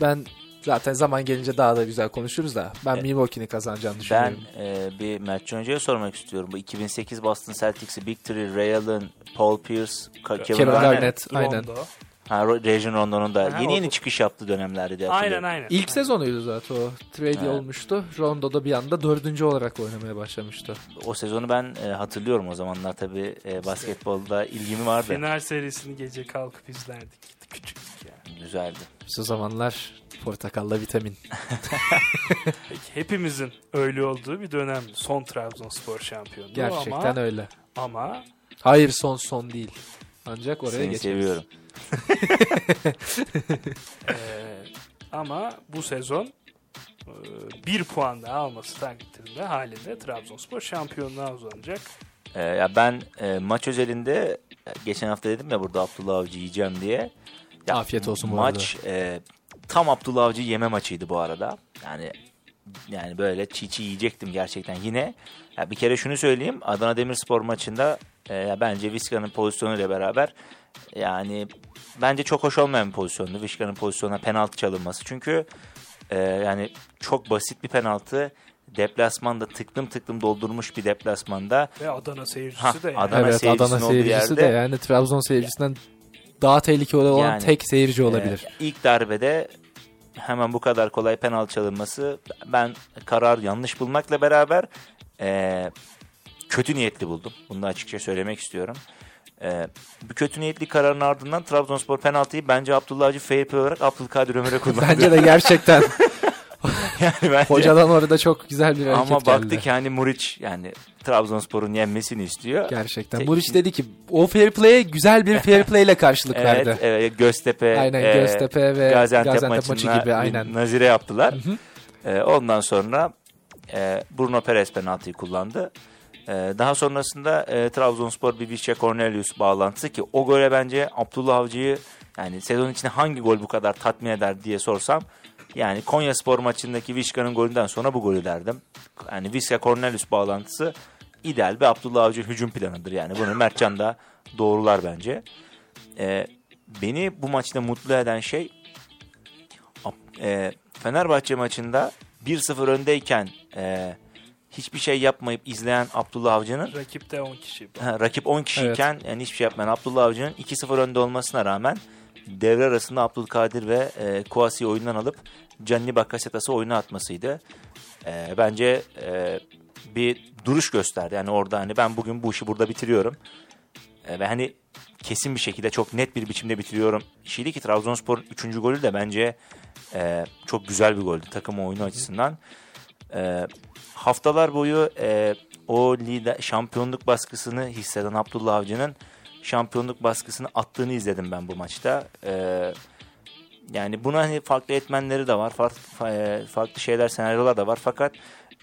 ben Zaten zaman gelince daha da güzel konuşuruz da. Ben E, Milwaukee'nin kazanacağını Ben düşünüyorum. e, bir Mertcan Hoca'ya sormak istiyorum. Bu 2008 Boston Celtics'i Big Three, Ray Allen, Paul Pierce, Ka- Kevin, Kevin Garnett. Garnett, aynen. Ha, Rajon Rondo'nun da yeni yeni çıkış yaptığı dönemlerdi diye Aynen aynen. İlk Aynen. sezonuydu zaten o. Trade Evet. olmuştu. Rondo da bir anda dördüncü olarak oynamaya başlamıştı. O sezonu ben e, hatırlıyorum o zamanlar tabii e, basketbolda ilgimi vardı. Final serisini gece kalkıp izlerdik. Küçüktük yani. Güzeldi. Şu zamanlar portakalla vitamin. Peki, hepimizin öyle olduğu bir dönemdi. Son Trabzonspor şampiyonluğu Gerçekten ama, öyle. ama Hayır son son değil. Ancak oraya Seni geçeriz. seviyorum. Ee, ama bu sezon e, bir puan daha alması takdirinde halinde Trabzonspor şampiyonluğa uzanacak. E, ya ben e, maç özelinde geçen hafta dedim ya burada Abdullah Avcı yiyeceğim diye. Ya, Afiyet olsun bu Maç e, tam Abdullah Avcı yeme maçıydı bu arada. Yani yani böyle çiğ çiğ yiyecektim gerçekten yine. Ya bir kere şunu söyleyeyim. Adana Demirspor maçında e, ya bence Vizca'nın pozisyonuyla beraber yani bence çok hoş olmayan bir pozisyondu. Vizca'nın pozisyonuna penaltı çalınması. Çünkü e, yani çok basit bir penaltı. Deplasmanda tıklım tıklım doldurmuş bir deplasmanda. Ve Adana seyircisi Ha, de yani. Adana evet seyircisinin Adana seyircisi de yerde- yani Trabzon seyircisinden daha tehlikeli olan Yani, tek seyirci olabilir. Ee, ilk darbede hemen bu kadar kolay penaltı çalınması ben karar yanlış bulmakla beraber e, kötü niyetli buldum. Bunu da açıkça söylemek istiyorum. E, bu kötü niyetli kararın ardından Trabzonspor penaltıyı bence Abdullah Avcı fair play olarak Abdülkadir Ömer'e kullandı. Bence de gerçekten yani bence, hocadan orada çok güzel bir hareket ama geldi. baktı ki hani Muriç yani Trabzonspor'un yenmesini istiyor. Gerçekten. Tek- Muriç dedi ki o fair play'e güzel bir fair play ile karşılık Evet, verdi. evet, Göztepe, Aynen e, Göztepe ve Gaziantep, Gaziantep, maçı gibi aynen. nazire yaptılar. E, ondan sonra e, Bruno Perez penaltıyı kullandı. E, daha sonrasında e, Trabzonspor bir Vişça Cornelius bağlantısı ki o gole bence Abdullah Avcı'yı yani sezon içinde hangi gol bu kadar tatmin eder diye sorsam yani Konya Spor maçındaki Vişka'nın golünden sonra bu golü derdim. Yani Vişka Cornelius bağlantısı ideal bir Abdullah Avcı hücum planıdır yani. Bunu Mertcan da doğrular bence. E, beni bu maçta mutlu eden şey e, Fenerbahçe maçında 1-0 öndeyken e, hiçbir şey yapmayıp izleyen Abdullah Avcı'nın Rakipte 10 kişi. ha, rakip 10 kişiyken yani hiçbir şey yapmayan Abdullah Avcı'nın 2-0 önde olmasına rağmen devre arasında Abdülkadir ve e, Kouassi'yi oyundan alıp Gianni Bakasetas'ı oyuna atmasıydı. E, bence e, bir duruş gösterdi. Yani orada hani ben bugün bu işi burada bitiriyorum. E, ve hani kesin bir şekilde çok net bir biçimde bitiriyorum. Şeydi ki Trabzonspor'un 3. golü de bence e, çok güzel bir goldü takım oyunu açısından. E, haftalar boyu e, o lider şampiyonluk baskısını hisseden Abdullah Avcı'nın şampiyonluk baskısını attığını izledim ben bu maçta. E, yani buna hani farklı etmenleri de var. Farklı, fa- e, farklı şeyler, senaryolar da var. Fakat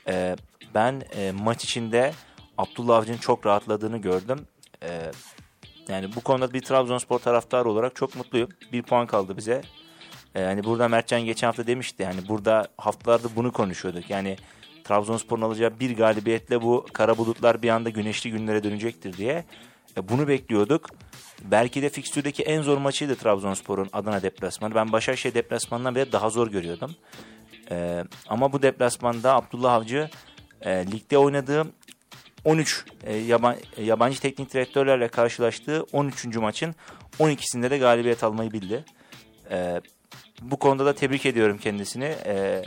e, ben e, maç içinde Abdullah Avcı'nın çok rahatladığını gördüm. E, yani bu konuda bir Trabzonspor taraftarı olarak çok mutluyum. Bir puan kaldı bize. E, yani burada Mertcan geçen hafta demişti. Yani burada haftalarda bunu konuşuyorduk. Yani Trabzonspor'un alacağı bir galibiyetle bu kara bulutlar bir anda güneşli günlere dönecektir diye. E, bunu bekliyorduk. Belki de fikstürdeki en zor maçıydı Trabzonspor'un Adana deplasmanı. Ben Başakşehir deplasmanından bile daha zor görüyordum. E, ama bu deplasmanda Abdullah Avcı e, ligde oynadığı 13 e, yaban, e, yabancı teknik direktörlerle karşılaştığı 13. maçın 12'sinde de galibiyet almayı bildi. E, bu konuda da tebrik ediyorum kendisini. E,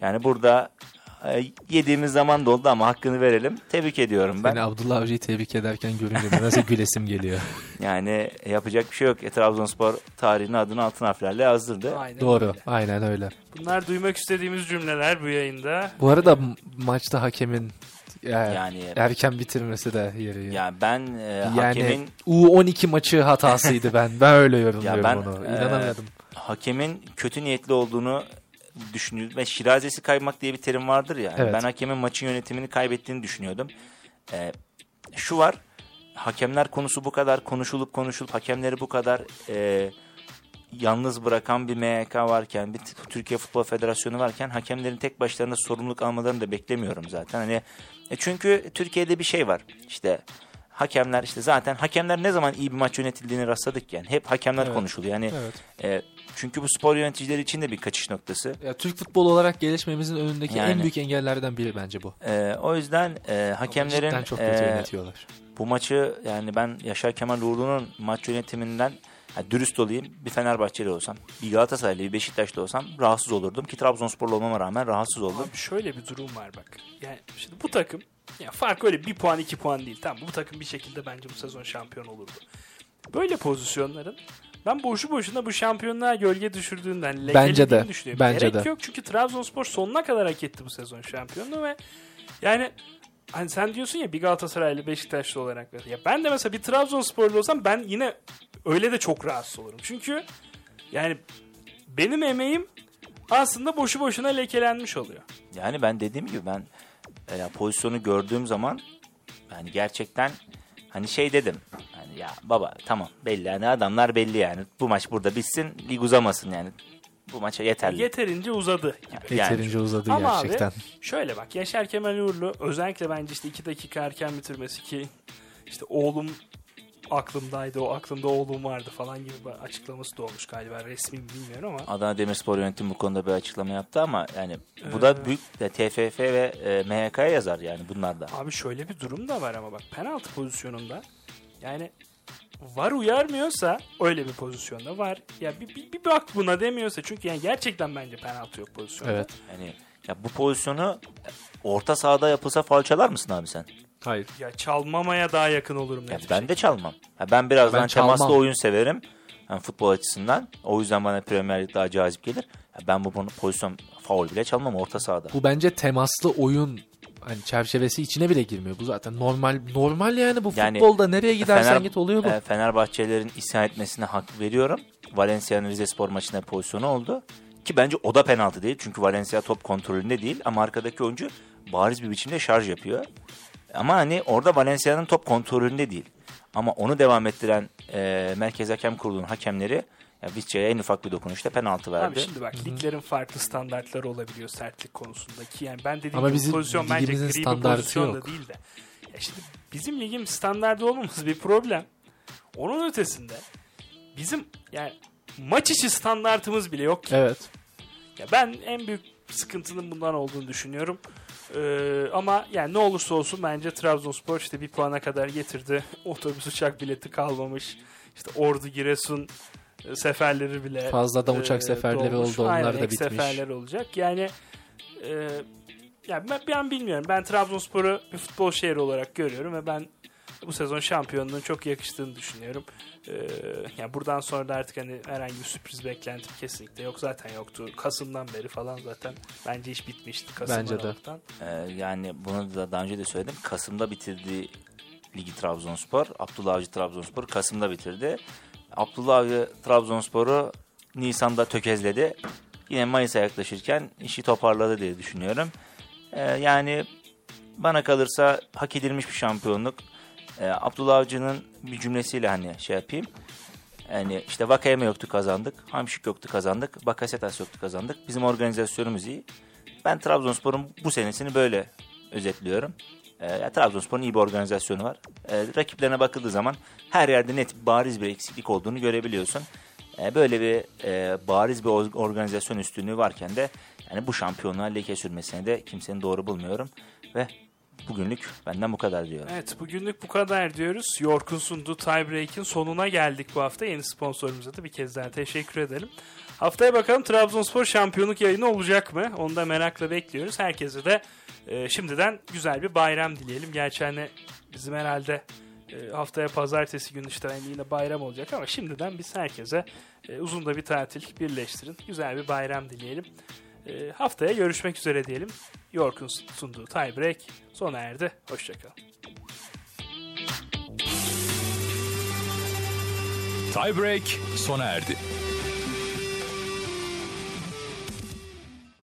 yani burada e, yediğimiz zaman da oldu ama hakkını verelim. Tebrik ediyorum ben. Beni Abdullah Avcı'yı tebrik ederken görünce nasıl gülesim geliyor. Yani yapacak bir şey yok. E, Trabzonspor tarihinin adını altın harflerle yazdırdı. Aynen Doğru. öyle. Aynen öyle. Bunlar duymak istediğimiz cümleler bu yayında. Bu arada maçta hakemin e, Yani erken bitirmesi de yeri. ya ben e, yani hakemin U12 maçı hatasıydı ben. Ben öyle yorumluyorum ben, onu. e, İnanamıyordum. Hakemin kötü niyetli olduğunu düşünüyordum. Ve şirazesi kaymak diye bir terim vardır ya. Evet. Ben hakemin maçın yönetimini kaybettiğini düşünüyordum. Ee, şu var. Hakemler konusu bu kadar konuşulup konuşulup hakemleri bu kadar e, yalnız bırakan bir MHK varken, bir Türkiye Futbol Federasyonu varken hakemlerin tek başlarına sorumluluk almalarını da beklemiyorum zaten. Hani e, çünkü Türkiye'de bir şey var. İşte hakemler işte zaten hakemler ne zaman iyi bir maç yönetildiğini rastladık yani. Hep hakemler Evet. konuşuluyor. Yani Evet. e, Çünkü bu spor yöneticileri için de bir kaçış noktası. Ya Türk futbolu olarak gelişmemizin önündeki en Yani. büyük engellerden biri bence bu. Ee, o yüzden e, hakemlerin çok kötü e, yönetiyorlar. bu maçı yani ben Yaşar Kemal Uğurlu'nun maç yönetiminden yani dürüst olayım bir Fenerbahçeli olsam, bir Galatasaraylı, bir Beşiktaşlı olsam rahatsız olurdum ki Trabzonsporlu olmama rağmen rahatsız oldum. Abi şöyle bir durum var bak. Yani şimdi bu takım ya fark öyle bir puan iki puan değil. Tamam bu takım bir şekilde bence bu sezon şampiyon olurdu. Böyle pozisyonların ben boşu boşuna bu şampiyonluğa gölge düşürdüğünden Bence de, düşünüyorum. bence Gerek de. yok çünkü Trabzonspor sonuna kadar hak etti bu sezon şampiyonluğu ve yani hani sen diyorsun ya bir Galatasaraylı Beşiktaşlı olarak ya ben de mesela bir Trabzonsporlu olsam ben yine öyle de çok rahatsız olurum. Çünkü yani benim emeğim aslında boşu boşuna lekelenmiş oluyor. Yani ben dediğim gibi ben e, pozisyonu gördüğüm zaman yani gerçekten hani şey dedim. Hani ya baba tamam belli yani adamlar belli yani. Bu maç burada bitsin lig uzamasın yani. Bu maça yeterli. Yeterince uzadı gibi. Yani- Yeterince uzadı Ama gerçekten. abi şöyle bak Yaşar Kemal Uğurlu özellikle bence işte iki dakika erken bitirmesi ki işte oğlum aklımdaydı o aklımda oğlum vardı falan gibi bir açıklaması da olmuş galiba resmi mi bilmiyorum ama Adana Demirspor yönetimi bu konuda bir açıklama yaptı ama yani bu da büyük de TFF ve e, MHK'ya yazar yani bunlar da. abi şöyle bir durum da var ama bak penaltı pozisyonunda yani var uyarmıyorsa öyle bir pozisyonda var. Ya bir, bir, bir bak buna demiyorsa çünkü yani gerçekten bence penaltı yok pozisyonda. Evet. Yani ya bu pozisyonu orta sahada yapılsa faul çalar mısın abi sen? Hayır. Ya çalmamaya daha yakın olurum. Ya ben şey. de çalmam. Ya ben birazdan Ben temaslı oyun severim. Yani futbol açısından. O yüzden bana Premier Lig daha cazip gelir. Ya ben bu bunu- pozisyon faul bile çalmam orta sahada. Bu bence temaslı oyun hani çerçevesi içine bile girmiyor. Bu zaten normal normal yani bu Yani futbolda nereye gidersen Fener- git oluyor bu. e, Fenerbahçelerin isyan etmesine hak veriyorum. Valencia'nın Rize Spor maçında pozisyonu oldu. Ki bence o da penaltı değil. Çünkü Valencia top kontrolünde değil. Ama arkadaki oyuncu bariz bir biçimde şarj yapıyor. Ama hani orada Valencia'nın top kontrolünde değil. Ama onu devam ettiren e, Merkez Hakem Kurulu'nun hakemleri ya Vizca'ya en ufak bir dokunuşta penaltı verdi. Abi şimdi bak liglerin farklı standartları olabiliyor sertlik konusundaki. Yani ben dediğim Ama gibi bizim pozisyon bence gri bir pozisyon da yok. değil de. Ya şimdi bizim ligin standardı olmamız bir problem. Onun ötesinde bizim yani maç içi standartımız bile yok ki. Evet. Ya ben en büyük sıkıntının bundan olduğunu düşünüyorum. Ee, ama yani ne olursa olsun bence Trabzonspor işte bir puana kadar getirdi. Otobüs uçak bileti kalmamış. İşte Ordu Giresun e, seferleri bile Fazladan uçak e, seferleri dolmuş. oldu, onlar Aynen, da bitmiş. seferler olacak. Yani e, yani ben, ben bilmiyorum. Ben Trabzonspor'u bir futbol şehri olarak görüyorum ve ben bu sezon şampiyonluğun çok yakıştığını düşünüyorum. Ee, yani buradan sonra da artık hani herhangi bir sürpriz beklentim kesinlikle yok. Zaten yoktu. Kasım'dan beri falan zaten bence iş bitmişti. Kasım Bence de. Ee, yani bunu da daha önce de söyledim. Kasım'da bitirdi ligi Trabzonspor. Abdullah Avcı Trabzonspor Kasım'da bitirdi. Abdullah Avcı Trabzonspor'u Nisan'da tökezledi. Yine Mayıs'a yaklaşırken işi toparladı diye düşünüyorum. Ee, yani bana kalırsa hak edilmiş bir şampiyonluk. Ee, Abdullah Avcı'nın bir cümlesiyle hani şey yapayım. Yani işte Vakayeme yoktu kazandık. Hamşik yoktu kazandık. Bakasetas yoktu kazandık. Bizim organizasyonumuz iyi. Ben Trabzonspor'un bu senesini böyle özetliyorum. Ya Trabzonspor'un iyi bir organizasyonu var. Ee, rakiplerine bakıldığı zaman her yerde net bariz bir eksiklik olduğunu görebiliyorsun. Ee, böyle bir e, bariz bir or- organizasyon üstünlüğü varken de yani bu şampiyonluğa leke sürmesine de kimsenin doğru bulmuyorum. Ve bugünlük benden bu kadar diyorum. Evet bugünlük bu kadar diyoruz. York'un sunduğu Tiebreak'in sonuna geldik bu hafta. Yeni sponsorumuza da bir kez daha teşekkür edelim. Haftaya bakalım Trabzonspor şampiyonluk yayını olacak mı? Onu da merakla bekliyoruz. Herkese de e, şimdiden güzel bir bayram dileyelim. Gerçi hani bizim herhalde e, haftaya pazartesi günü işte hani yine bayram olacak ama şimdiden biz herkese e, uzun da bir tatil birleştirin. Güzel bir bayram dileyelim. E, haftaya görüşmek üzere diyelim. York'un sunduğu Tiebreak sona erdi. Hoşçakalın. Tiebreak sona erdi.